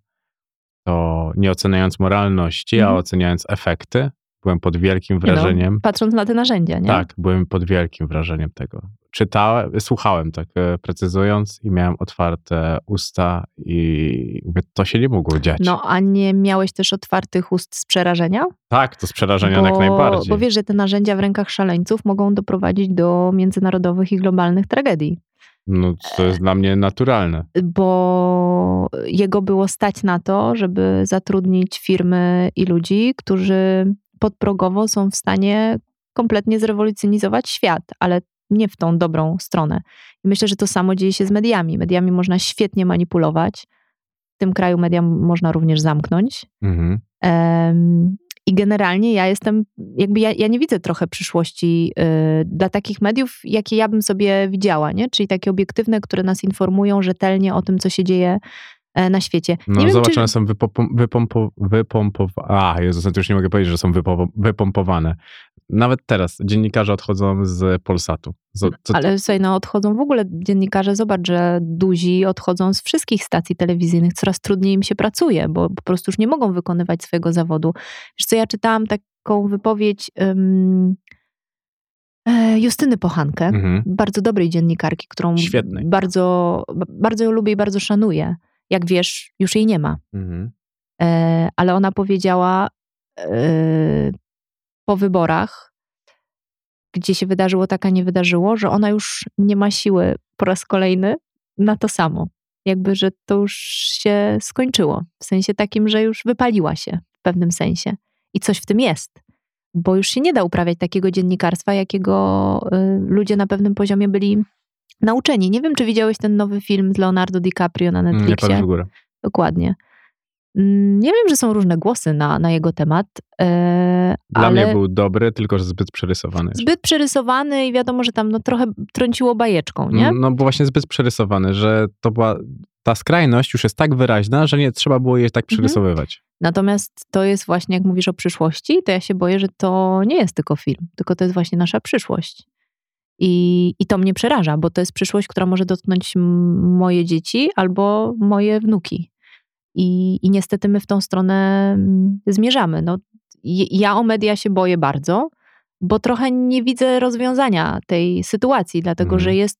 to nie oceniając moralności, a Mhm. oceniając efekty, byłem pod wielkim no, wrażeniem. patrząc na te narzędzia, nie? Tak, byłem pod wielkim wrażeniem tego. Czytałem, słuchałem tak e, precyzując i miałem otwarte usta i mówię, to się nie mogło dziać. No, a nie miałeś też otwartych ust z przerażenia? Tak, to z przerażeniem jak Bo- najbardziej. Bo wiesz, że te narzędzia w rękach szaleńców mogą doprowadzić do międzynarodowych i globalnych tragedii. No, to jest dla mnie naturalne. Bo jego było stać na to, żeby zatrudnić firmy i ludzi, którzy podprogowo są w stanie kompletnie zrewolucjonizować świat, ale nie w tą dobrą stronę. I myślę, że to samo dzieje się z mediami. Mediami można świetnie manipulować. W tym kraju media można również zamknąć. Mhm. Em, I generalnie ja jestem, jakby ja, ja nie widzę trochę przyszłości y, dla takich mediów, jakie ja bym sobie widziała, nie? Czyli takie obiektywne, które nas informują rzetelnie o tym, co się dzieje na świecie. No, nie wiem, zobacz, czy, one są wypompo, wypompo, wypompowane. A, Jezus, już nie mogę powiedzieć, że są wypo, wypompowane. Nawet teraz dziennikarze odchodzą z Polsatu. Z, co, ale słuchaj, no odchodzą w ogóle dziennikarze, zobacz, że duzi odchodzą z wszystkich stacji telewizyjnych, coraz trudniej im się pracuje, bo po prostu już nie mogą wykonywać swojego zawodu. Wiesz co, ja czytałam taką wypowiedź e, Justyny Pochankę, Mhm. bardzo dobrej dziennikarki, którą Świetnej. bardzo, ba- bardzo ją lubię i bardzo szanuję. Jak wiesz, już jej nie ma. Mhm. E, ale ona powiedziała e, po wyborach, gdzie się wydarzyło tak, a nie wydarzyło, że ona już nie ma siły po raz kolejny na to samo. Jakby, że to już się skończyło. W sensie takim, że już wypaliła się w pewnym sensie. I coś w tym jest. Bo już się nie da uprawiać takiego dziennikarstwa, jakiego y, ludzie na pewnym poziomie byli nauczeni. Nie wiem, czy widziałeś ten nowy film z Leonardo DiCaprio na Nie Netflixie. patrz w górę. Dokładnie. Mm, Ja wiem, że są różne głosy na, na jego temat, e, Dla ale mnie był dobry, tylko że zbyt przerysowany. zbyt przerysowany i wiadomo, że tam no, trochę trąciło bajeczką, nie? No bo właśnie zbyt przerysowany, że to była, ta skrajność już jest tak wyraźna, że nie trzeba było jej tak Mhm. przerysowywać. Natomiast to jest właśnie, jak mówisz o przyszłości, to ja się boję, że to nie jest tylko film, tylko to jest właśnie nasza przyszłość. I, I to mnie przeraża, bo to jest przyszłość, która może dotknąć moje dzieci albo moje wnuki. I, I niestety my w tą stronę mm, zmierzamy. No, ja o media się boję bardzo, bo trochę nie widzę rozwiązania tej sytuacji, dlatego Mhm. że jest.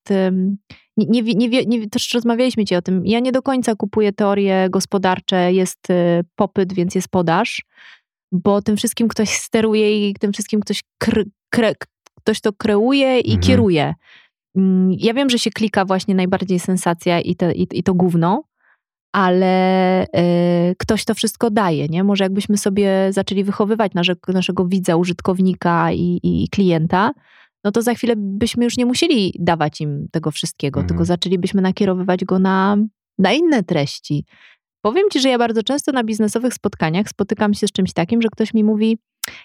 Nie, nie, nie, nie, też rozmawialiśmy ci o tym. Ja nie do końca kupuję teorie gospodarcze, jest y, popyt, więc jest podaż, bo tym wszystkim ktoś steruje i tym wszystkim ktoś, kre, ktoś to kreuje i Mhm. kieruje. Mm, Ja wiem, że się klika właśnie najbardziej sensacja i, te, i, i to gówno, ale y, ktoś to wszystko daje, nie? Może jakbyśmy sobie zaczęli wychowywać nasze, naszego widza, użytkownika i, i klienta, no to za chwilę byśmy już nie musieli dawać im tego wszystkiego, Mhm. tylko zaczęlibyśmy nakierowywać go na, na inne treści. Powiem ci, że ja bardzo często na biznesowych spotkaniach spotykam się z czymś takim, że ktoś mi mówi: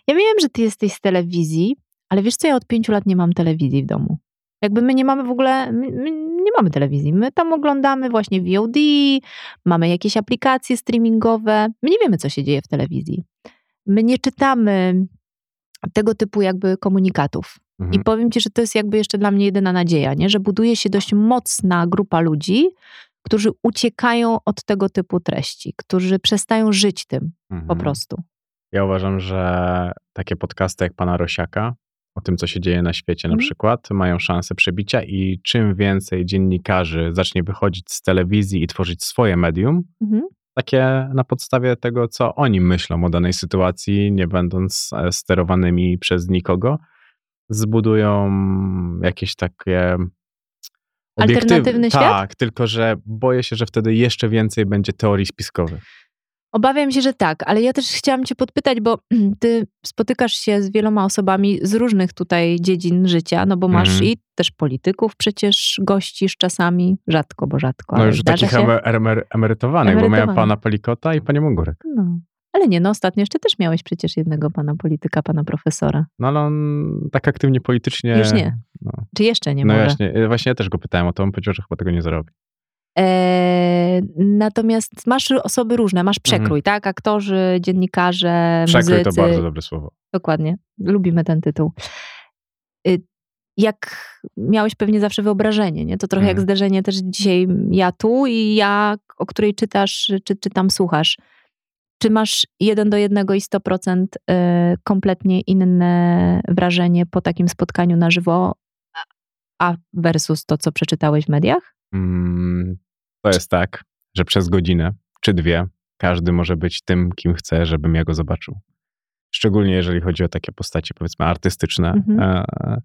Ja wiem, że ty jesteś z telewizji, ale wiesz co, ja od pięciu lat nie mam telewizji w domu. Jakby my nie mamy w ogóle, nie mamy telewizji. My tam oglądamy właśnie VOD, mamy jakieś aplikacje streamingowe. My nie wiemy, co się dzieje w telewizji. My nie czytamy tego typu jakby komunikatów. I Mhm. powiem ci, że to jest jakby jeszcze dla mnie jedyna nadzieja, nie? że buduje się dość mocna grupa ludzi, którzy uciekają od tego typu treści, którzy przestają żyć tym po Mhm. prostu. Ja uważam, że takie podcasty jak pana Rosiaka, o tym, co się dzieje na świecie na Mhm. przykład, mają szansę przebicia i czym więcej dziennikarzy zacznie wychodzić z telewizji i tworzyć swoje medium, Mhm. takie na podstawie tego, co oni myślą o danej sytuacji, nie będąc e, sterowanymi przez nikogo, zbudują jakieś takie. Alternatywny świat? Tak, tylko że boję się, że wtedy jeszcze więcej będzie teorii spiskowych. Obawiam się, że tak, ale ja też chciałam Cię podpytać, bo <clears throat> ty spotykasz się z wieloma osobami z różnych tutaj dziedzin życia, no bo masz Mhm. i też polityków przecież gościsz czasami, rzadko, bo rzadko. No już takich emer, emer, emerytowanych, bo miałem Emerytowanych. pana Palikota i panią Mongurek. No. Ale nie, no ostatnio jeszcze też miałeś przecież jednego pana polityka, pana profesora. No ale on tak aktywnie politycznie... Już nie. No, Czy jeszcze nie no może? właśnie, właśnie ja też go pytałem o to, on powiedział, że chyba tego nie zrobi. E, natomiast masz osoby różne, masz przekrój, tak? Aktorzy, dziennikarze, Mhm. Przekrój muzycy. to bardzo dobre słowo. Dokładnie. Lubimy ten tytuł. Y, Jak miałeś pewnie zawsze wyobrażenie, nie? To trochę jak Mhm. zderzenie też dzisiaj ja tu i ja, o której czytasz, czy, czy tam słuchasz. Czy masz jeden do jednego i 100% y, kompletnie inne wrażenie po takim spotkaniu na żywo, a versus to, co przeczytałeś w mediach? Mm, to jest tak, że przez godzinę czy dwie każdy może być tym, kim chce, żebym ja go zobaczył. Szczególnie jeżeli chodzi o takie postacie, powiedzmy, artystyczne. Mhm. E,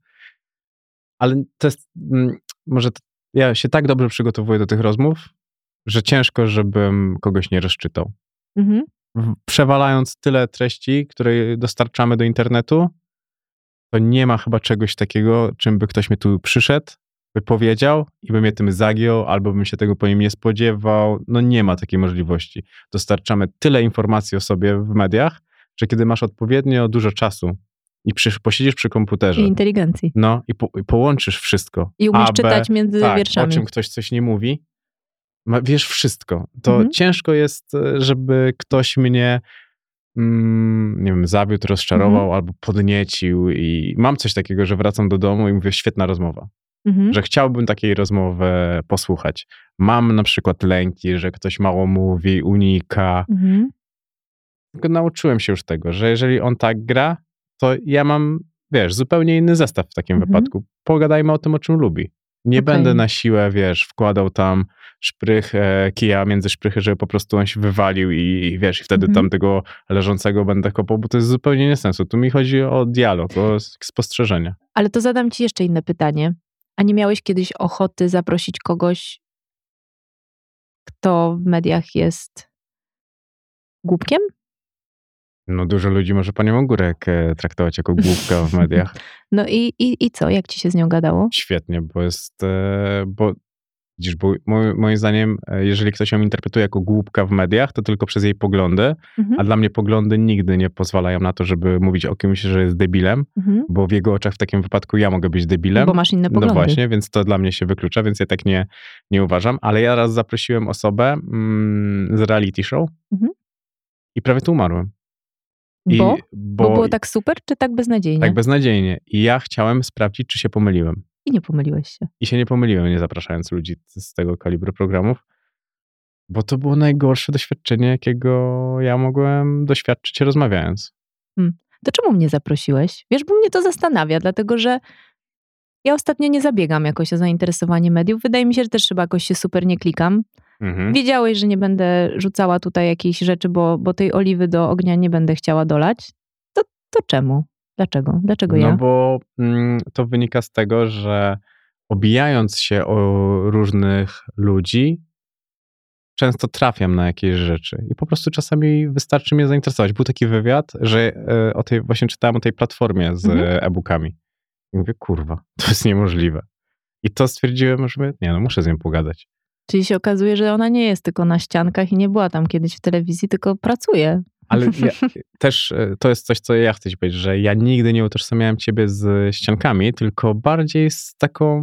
ale to jest, mm, może to, ja się tak dobrze przygotowuję do tych rozmów, że ciężko, żebym kogoś nie rozczytał. Mhm. przewalając tyle treści, które dostarczamy do internetu, to nie ma chyba czegoś takiego, czym by ktoś mnie tu przyszedł, powiedział i by mnie tym zagiął, albo bym się tego po nim nie spodziewał. No nie ma takiej możliwości. Dostarczamy tyle informacji o sobie w mediach, że kiedy masz odpowiednio dużo czasu i przy, posiedzisz przy komputerze, I inteligencji. no i, po, i połączysz wszystko. I umiesz A, B, czytać między tak, wierszami. o czym ktoś coś nie mówi, ma, wiesz wszystko. To Mhm. ciężko jest, e, żeby ktoś mnie mm, nie wiem, zawiódł, rozczarował Mhm. albo podniecił i mam coś takiego, że wracam do domu i mówię, świetna rozmowa. Mhm. Że chciałbym takiej rozmowy posłuchać. Mam na przykład lęki, że ktoś mało mówi, unika. Mhm. Nauczyłem się już tego, że jeżeli on tak gra, to ja mam, wiesz, zupełnie inny zestaw w takim Mhm. wypadku. Pogadajmy o tym, o czym lubi. Nie Okej. będę na siłę, wiesz, wkładał tam szprych, e, kija między szprychy, żeby po prostu on się wywalił i, i wiesz, i wtedy Mhm. tam tego leżącego będę kopał, bo to jest zupełnie nie sensu. Tu mi chodzi o dialog, o s- spostrzeżenie. Ale to zadam ci jeszcze inne pytanie. A nie miałeś kiedyś ochoty zaprosić kogoś, kto w mediach jest głupkiem? No dużo ludzi może panią Ogórek e, traktować jako głupka w mediach. <laughs> No i, i, i co? Jak ci się z nią gadało? Świetnie, bo jest, e, bo widzisz, bo mo- moim zdaniem, e, jeżeli ktoś ją interpretuje jako głupka w mediach, to tylko przez jej poglądy, Mhm. a dla mnie poglądy nigdy nie pozwalają na to, żeby mówić o kimś, że jest debilem, Mhm. bo w jego oczach w takim wypadku ja mogę być debilem. Bo masz inne No poglądy. właśnie, więc to dla mnie się wyklucza, więc ja tak nie, nie uważam. Ale ja raz zaprosiłem osobę mm, z reality show Mhm. i prawie tu umarłem. I, Bo? bo, Bo było tak super, czy tak beznadziejnie? tak beznadziejnie. I ja chciałem sprawdzić, czy się pomyliłem. I nie pomyliłeś się. I się nie pomyliłem, nie zapraszając ludzi z tego kalibru programów, bo to było najgorsze doświadczenie, jakiego ja mogłem doświadczyć rozmawiając. To czemu mnie zaprosiłeś? Wiesz, bo mnie to zastanawia, dlatego że ja ostatnio nie zabiegam jakoś o zainteresowanie mediów. Wydaje mi się, że też chyba jakoś się super nie klikam. Mhm. Wiedziałeś, że nie będę rzucała tutaj jakichś rzeczy, bo, bo tej oliwy do ognia nie będę chciała dolać. To, to czemu? Dlaczego? Dlaczego No ja? bo mm, to wynika z tego, że obijając się o różnych ludzi, często trafiam na jakieś rzeczy i po prostu czasami wystarczy mnie zainteresować. Był taki wywiad, że e, o tej, właśnie czytałem o tej platformie z Mhm. e-bookami. I mówię, kurwa, <laughs> to jest niemożliwe. I to stwierdziłem, że nie no, muszę z nią pogadać. Czyli się okazuje, że ona nie jest tylko na ściankach i nie była tam kiedyś w telewizji, tylko pracuje. Ale <laughs> ja, też e, to jest coś, co ja chcę ci powiedzieć, że ja nigdy nie utożsamiałem ciebie z ściankami, tylko bardziej z taką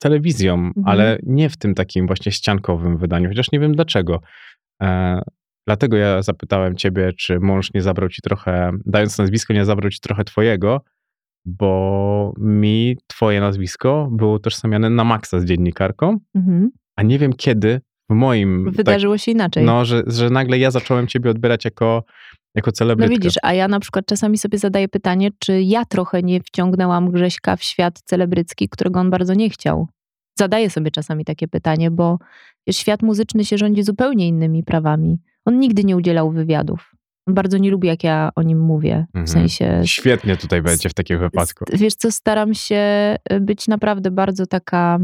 telewizją, ale nie w tym takim właśnie ściankowym wydaniu, chociaż nie wiem dlaczego. E, dlatego ja zapytałem ciebie, czy mąż nie zabrał ci trochę, dając nazwisko, nie zabrał ci trochę twojego, bo mi twoje nazwisko było utożsamiane na maksa z dziennikarką, Mhm. a nie wiem kiedy w moim... tak, Wydarzyło się inaczej. no, że, że nagle ja zacząłem ciebie odbierać jako, jako No celebrytkę. widzisz, a ja na przykład czasami sobie zadaję pytanie, czy ja trochę nie wciągnęłam Grześka w świat celebrycki, którego on bardzo nie chciał. Zadaję sobie czasami takie pytanie, bo świat muzyczny się rządzi zupełnie innymi prawami. On nigdy nie udzielał wywiadów. On bardzo nie lubi, jak ja o nim mówię. Mhm. W sensie. Świetnie tutaj będzie w takim wypadku. Wiesz co, staram się y, być naprawdę bardzo taka.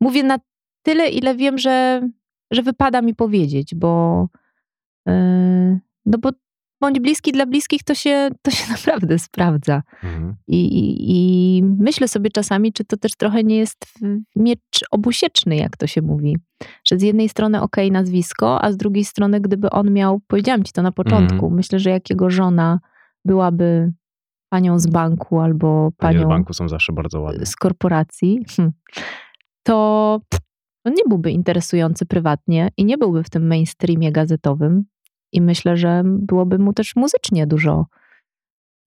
Mówię na tyle, ile wiem, że, że wypada mi powiedzieć, bo. Yy, no bo bądź bliski dla bliskich, to się, to się <laughs> naprawdę sprawdza. Mhm. I, i, myślę sobie czasami, czy to też trochę nie jest miecz obusieczny, jak to się mówi. Że z jednej strony okej nazwisko, a z drugiej strony gdyby on miał, powiedziałam ci to na początku, Mhm. myślę, że jak jego żona byłaby panią z banku albo Panie z panią banku są zawsze bardzo ładne. z korporacji, hm, <laughs> to on nie byłby interesujący prywatnie i nie byłby w tym mainstreamie gazetowym. I myślę, że byłoby mu też muzycznie dużo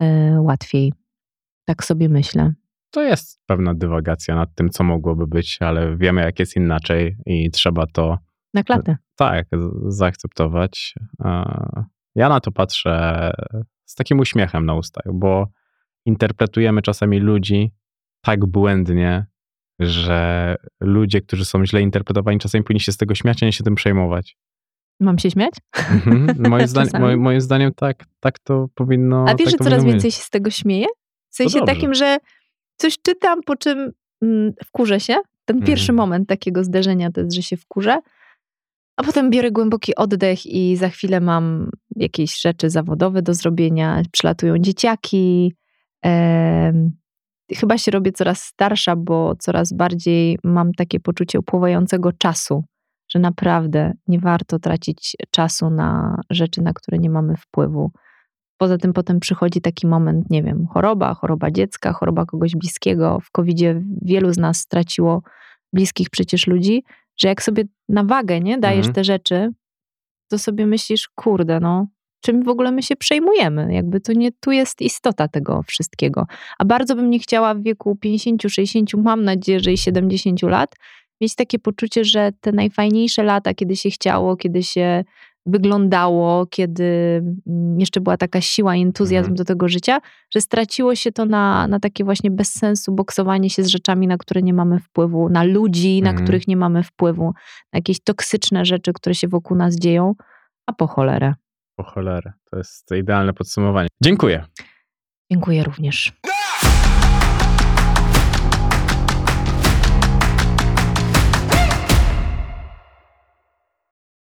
e, łatwiej. Tak sobie myślę. To jest pewna dywagacja nad tym, co mogłoby być, ale wiemy, jak jest inaczej i trzeba to Na klatę. tak z- zaakceptować. E, Ja na to patrzę z takim uśmiechem na ustach, bo interpretujemy czasami ludzi tak błędnie, że ludzie, którzy są źle interpretowani, czasami powinni się z tego śmiać, a nie się tym przejmować. Mam się śmiać? Mhm. Moim, <laughs> moim, zdaniem tak, tak to powinno A wiesz, tak że coraz więcej być. się z tego śmieję? W sensie takim, że coś czytam, po czym mm, wkurzę się. Ten pierwszy Mhm. moment takiego zderzenia to jest, że się wkurzę. A potem biorę głęboki oddech i za chwilę mam jakieś rzeczy zawodowe do zrobienia. Przylatują dzieciaki. Em, chyba się robię coraz starsza, bo coraz bardziej mam takie poczucie upływającego czasu, że naprawdę nie warto tracić czasu na rzeczy, na które nie mamy wpływu. Poza tym potem przychodzi taki moment, nie wiem, choroba, choroba dziecka, choroba kogoś bliskiego. W covid wielu z nas straciło bliskich przecież ludzi, że jak sobie na wagę nie dajesz Mhm. te rzeczy, to sobie myślisz, kurde, no, czym w ogóle my się przejmujemy? Jakby to nie tu jest istota tego wszystkiego. A bardzo bym nie chciała w wieku 50, 60, mam nadzieję, że i 70 lat, mieć takie poczucie, że te najfajniejsze lata, kiedy się chciało, kiedy się wyglądało, kiedy mm, jeszcze była taka siła i entuzjazm Mhm. do tego życia, że straciło się to na, na takie właśnie bez sensu boksowanie się z rzeczami, na które nie mamy wpływu, na ludzi, na Mhm. których nie mamy wpływu, na jakieś toksyczne rzeczy, które się wokół nas dzieją, a po cholerę. Po cholerę. To jest idealne podsumowanie. Dziękuję. Dziękuję również.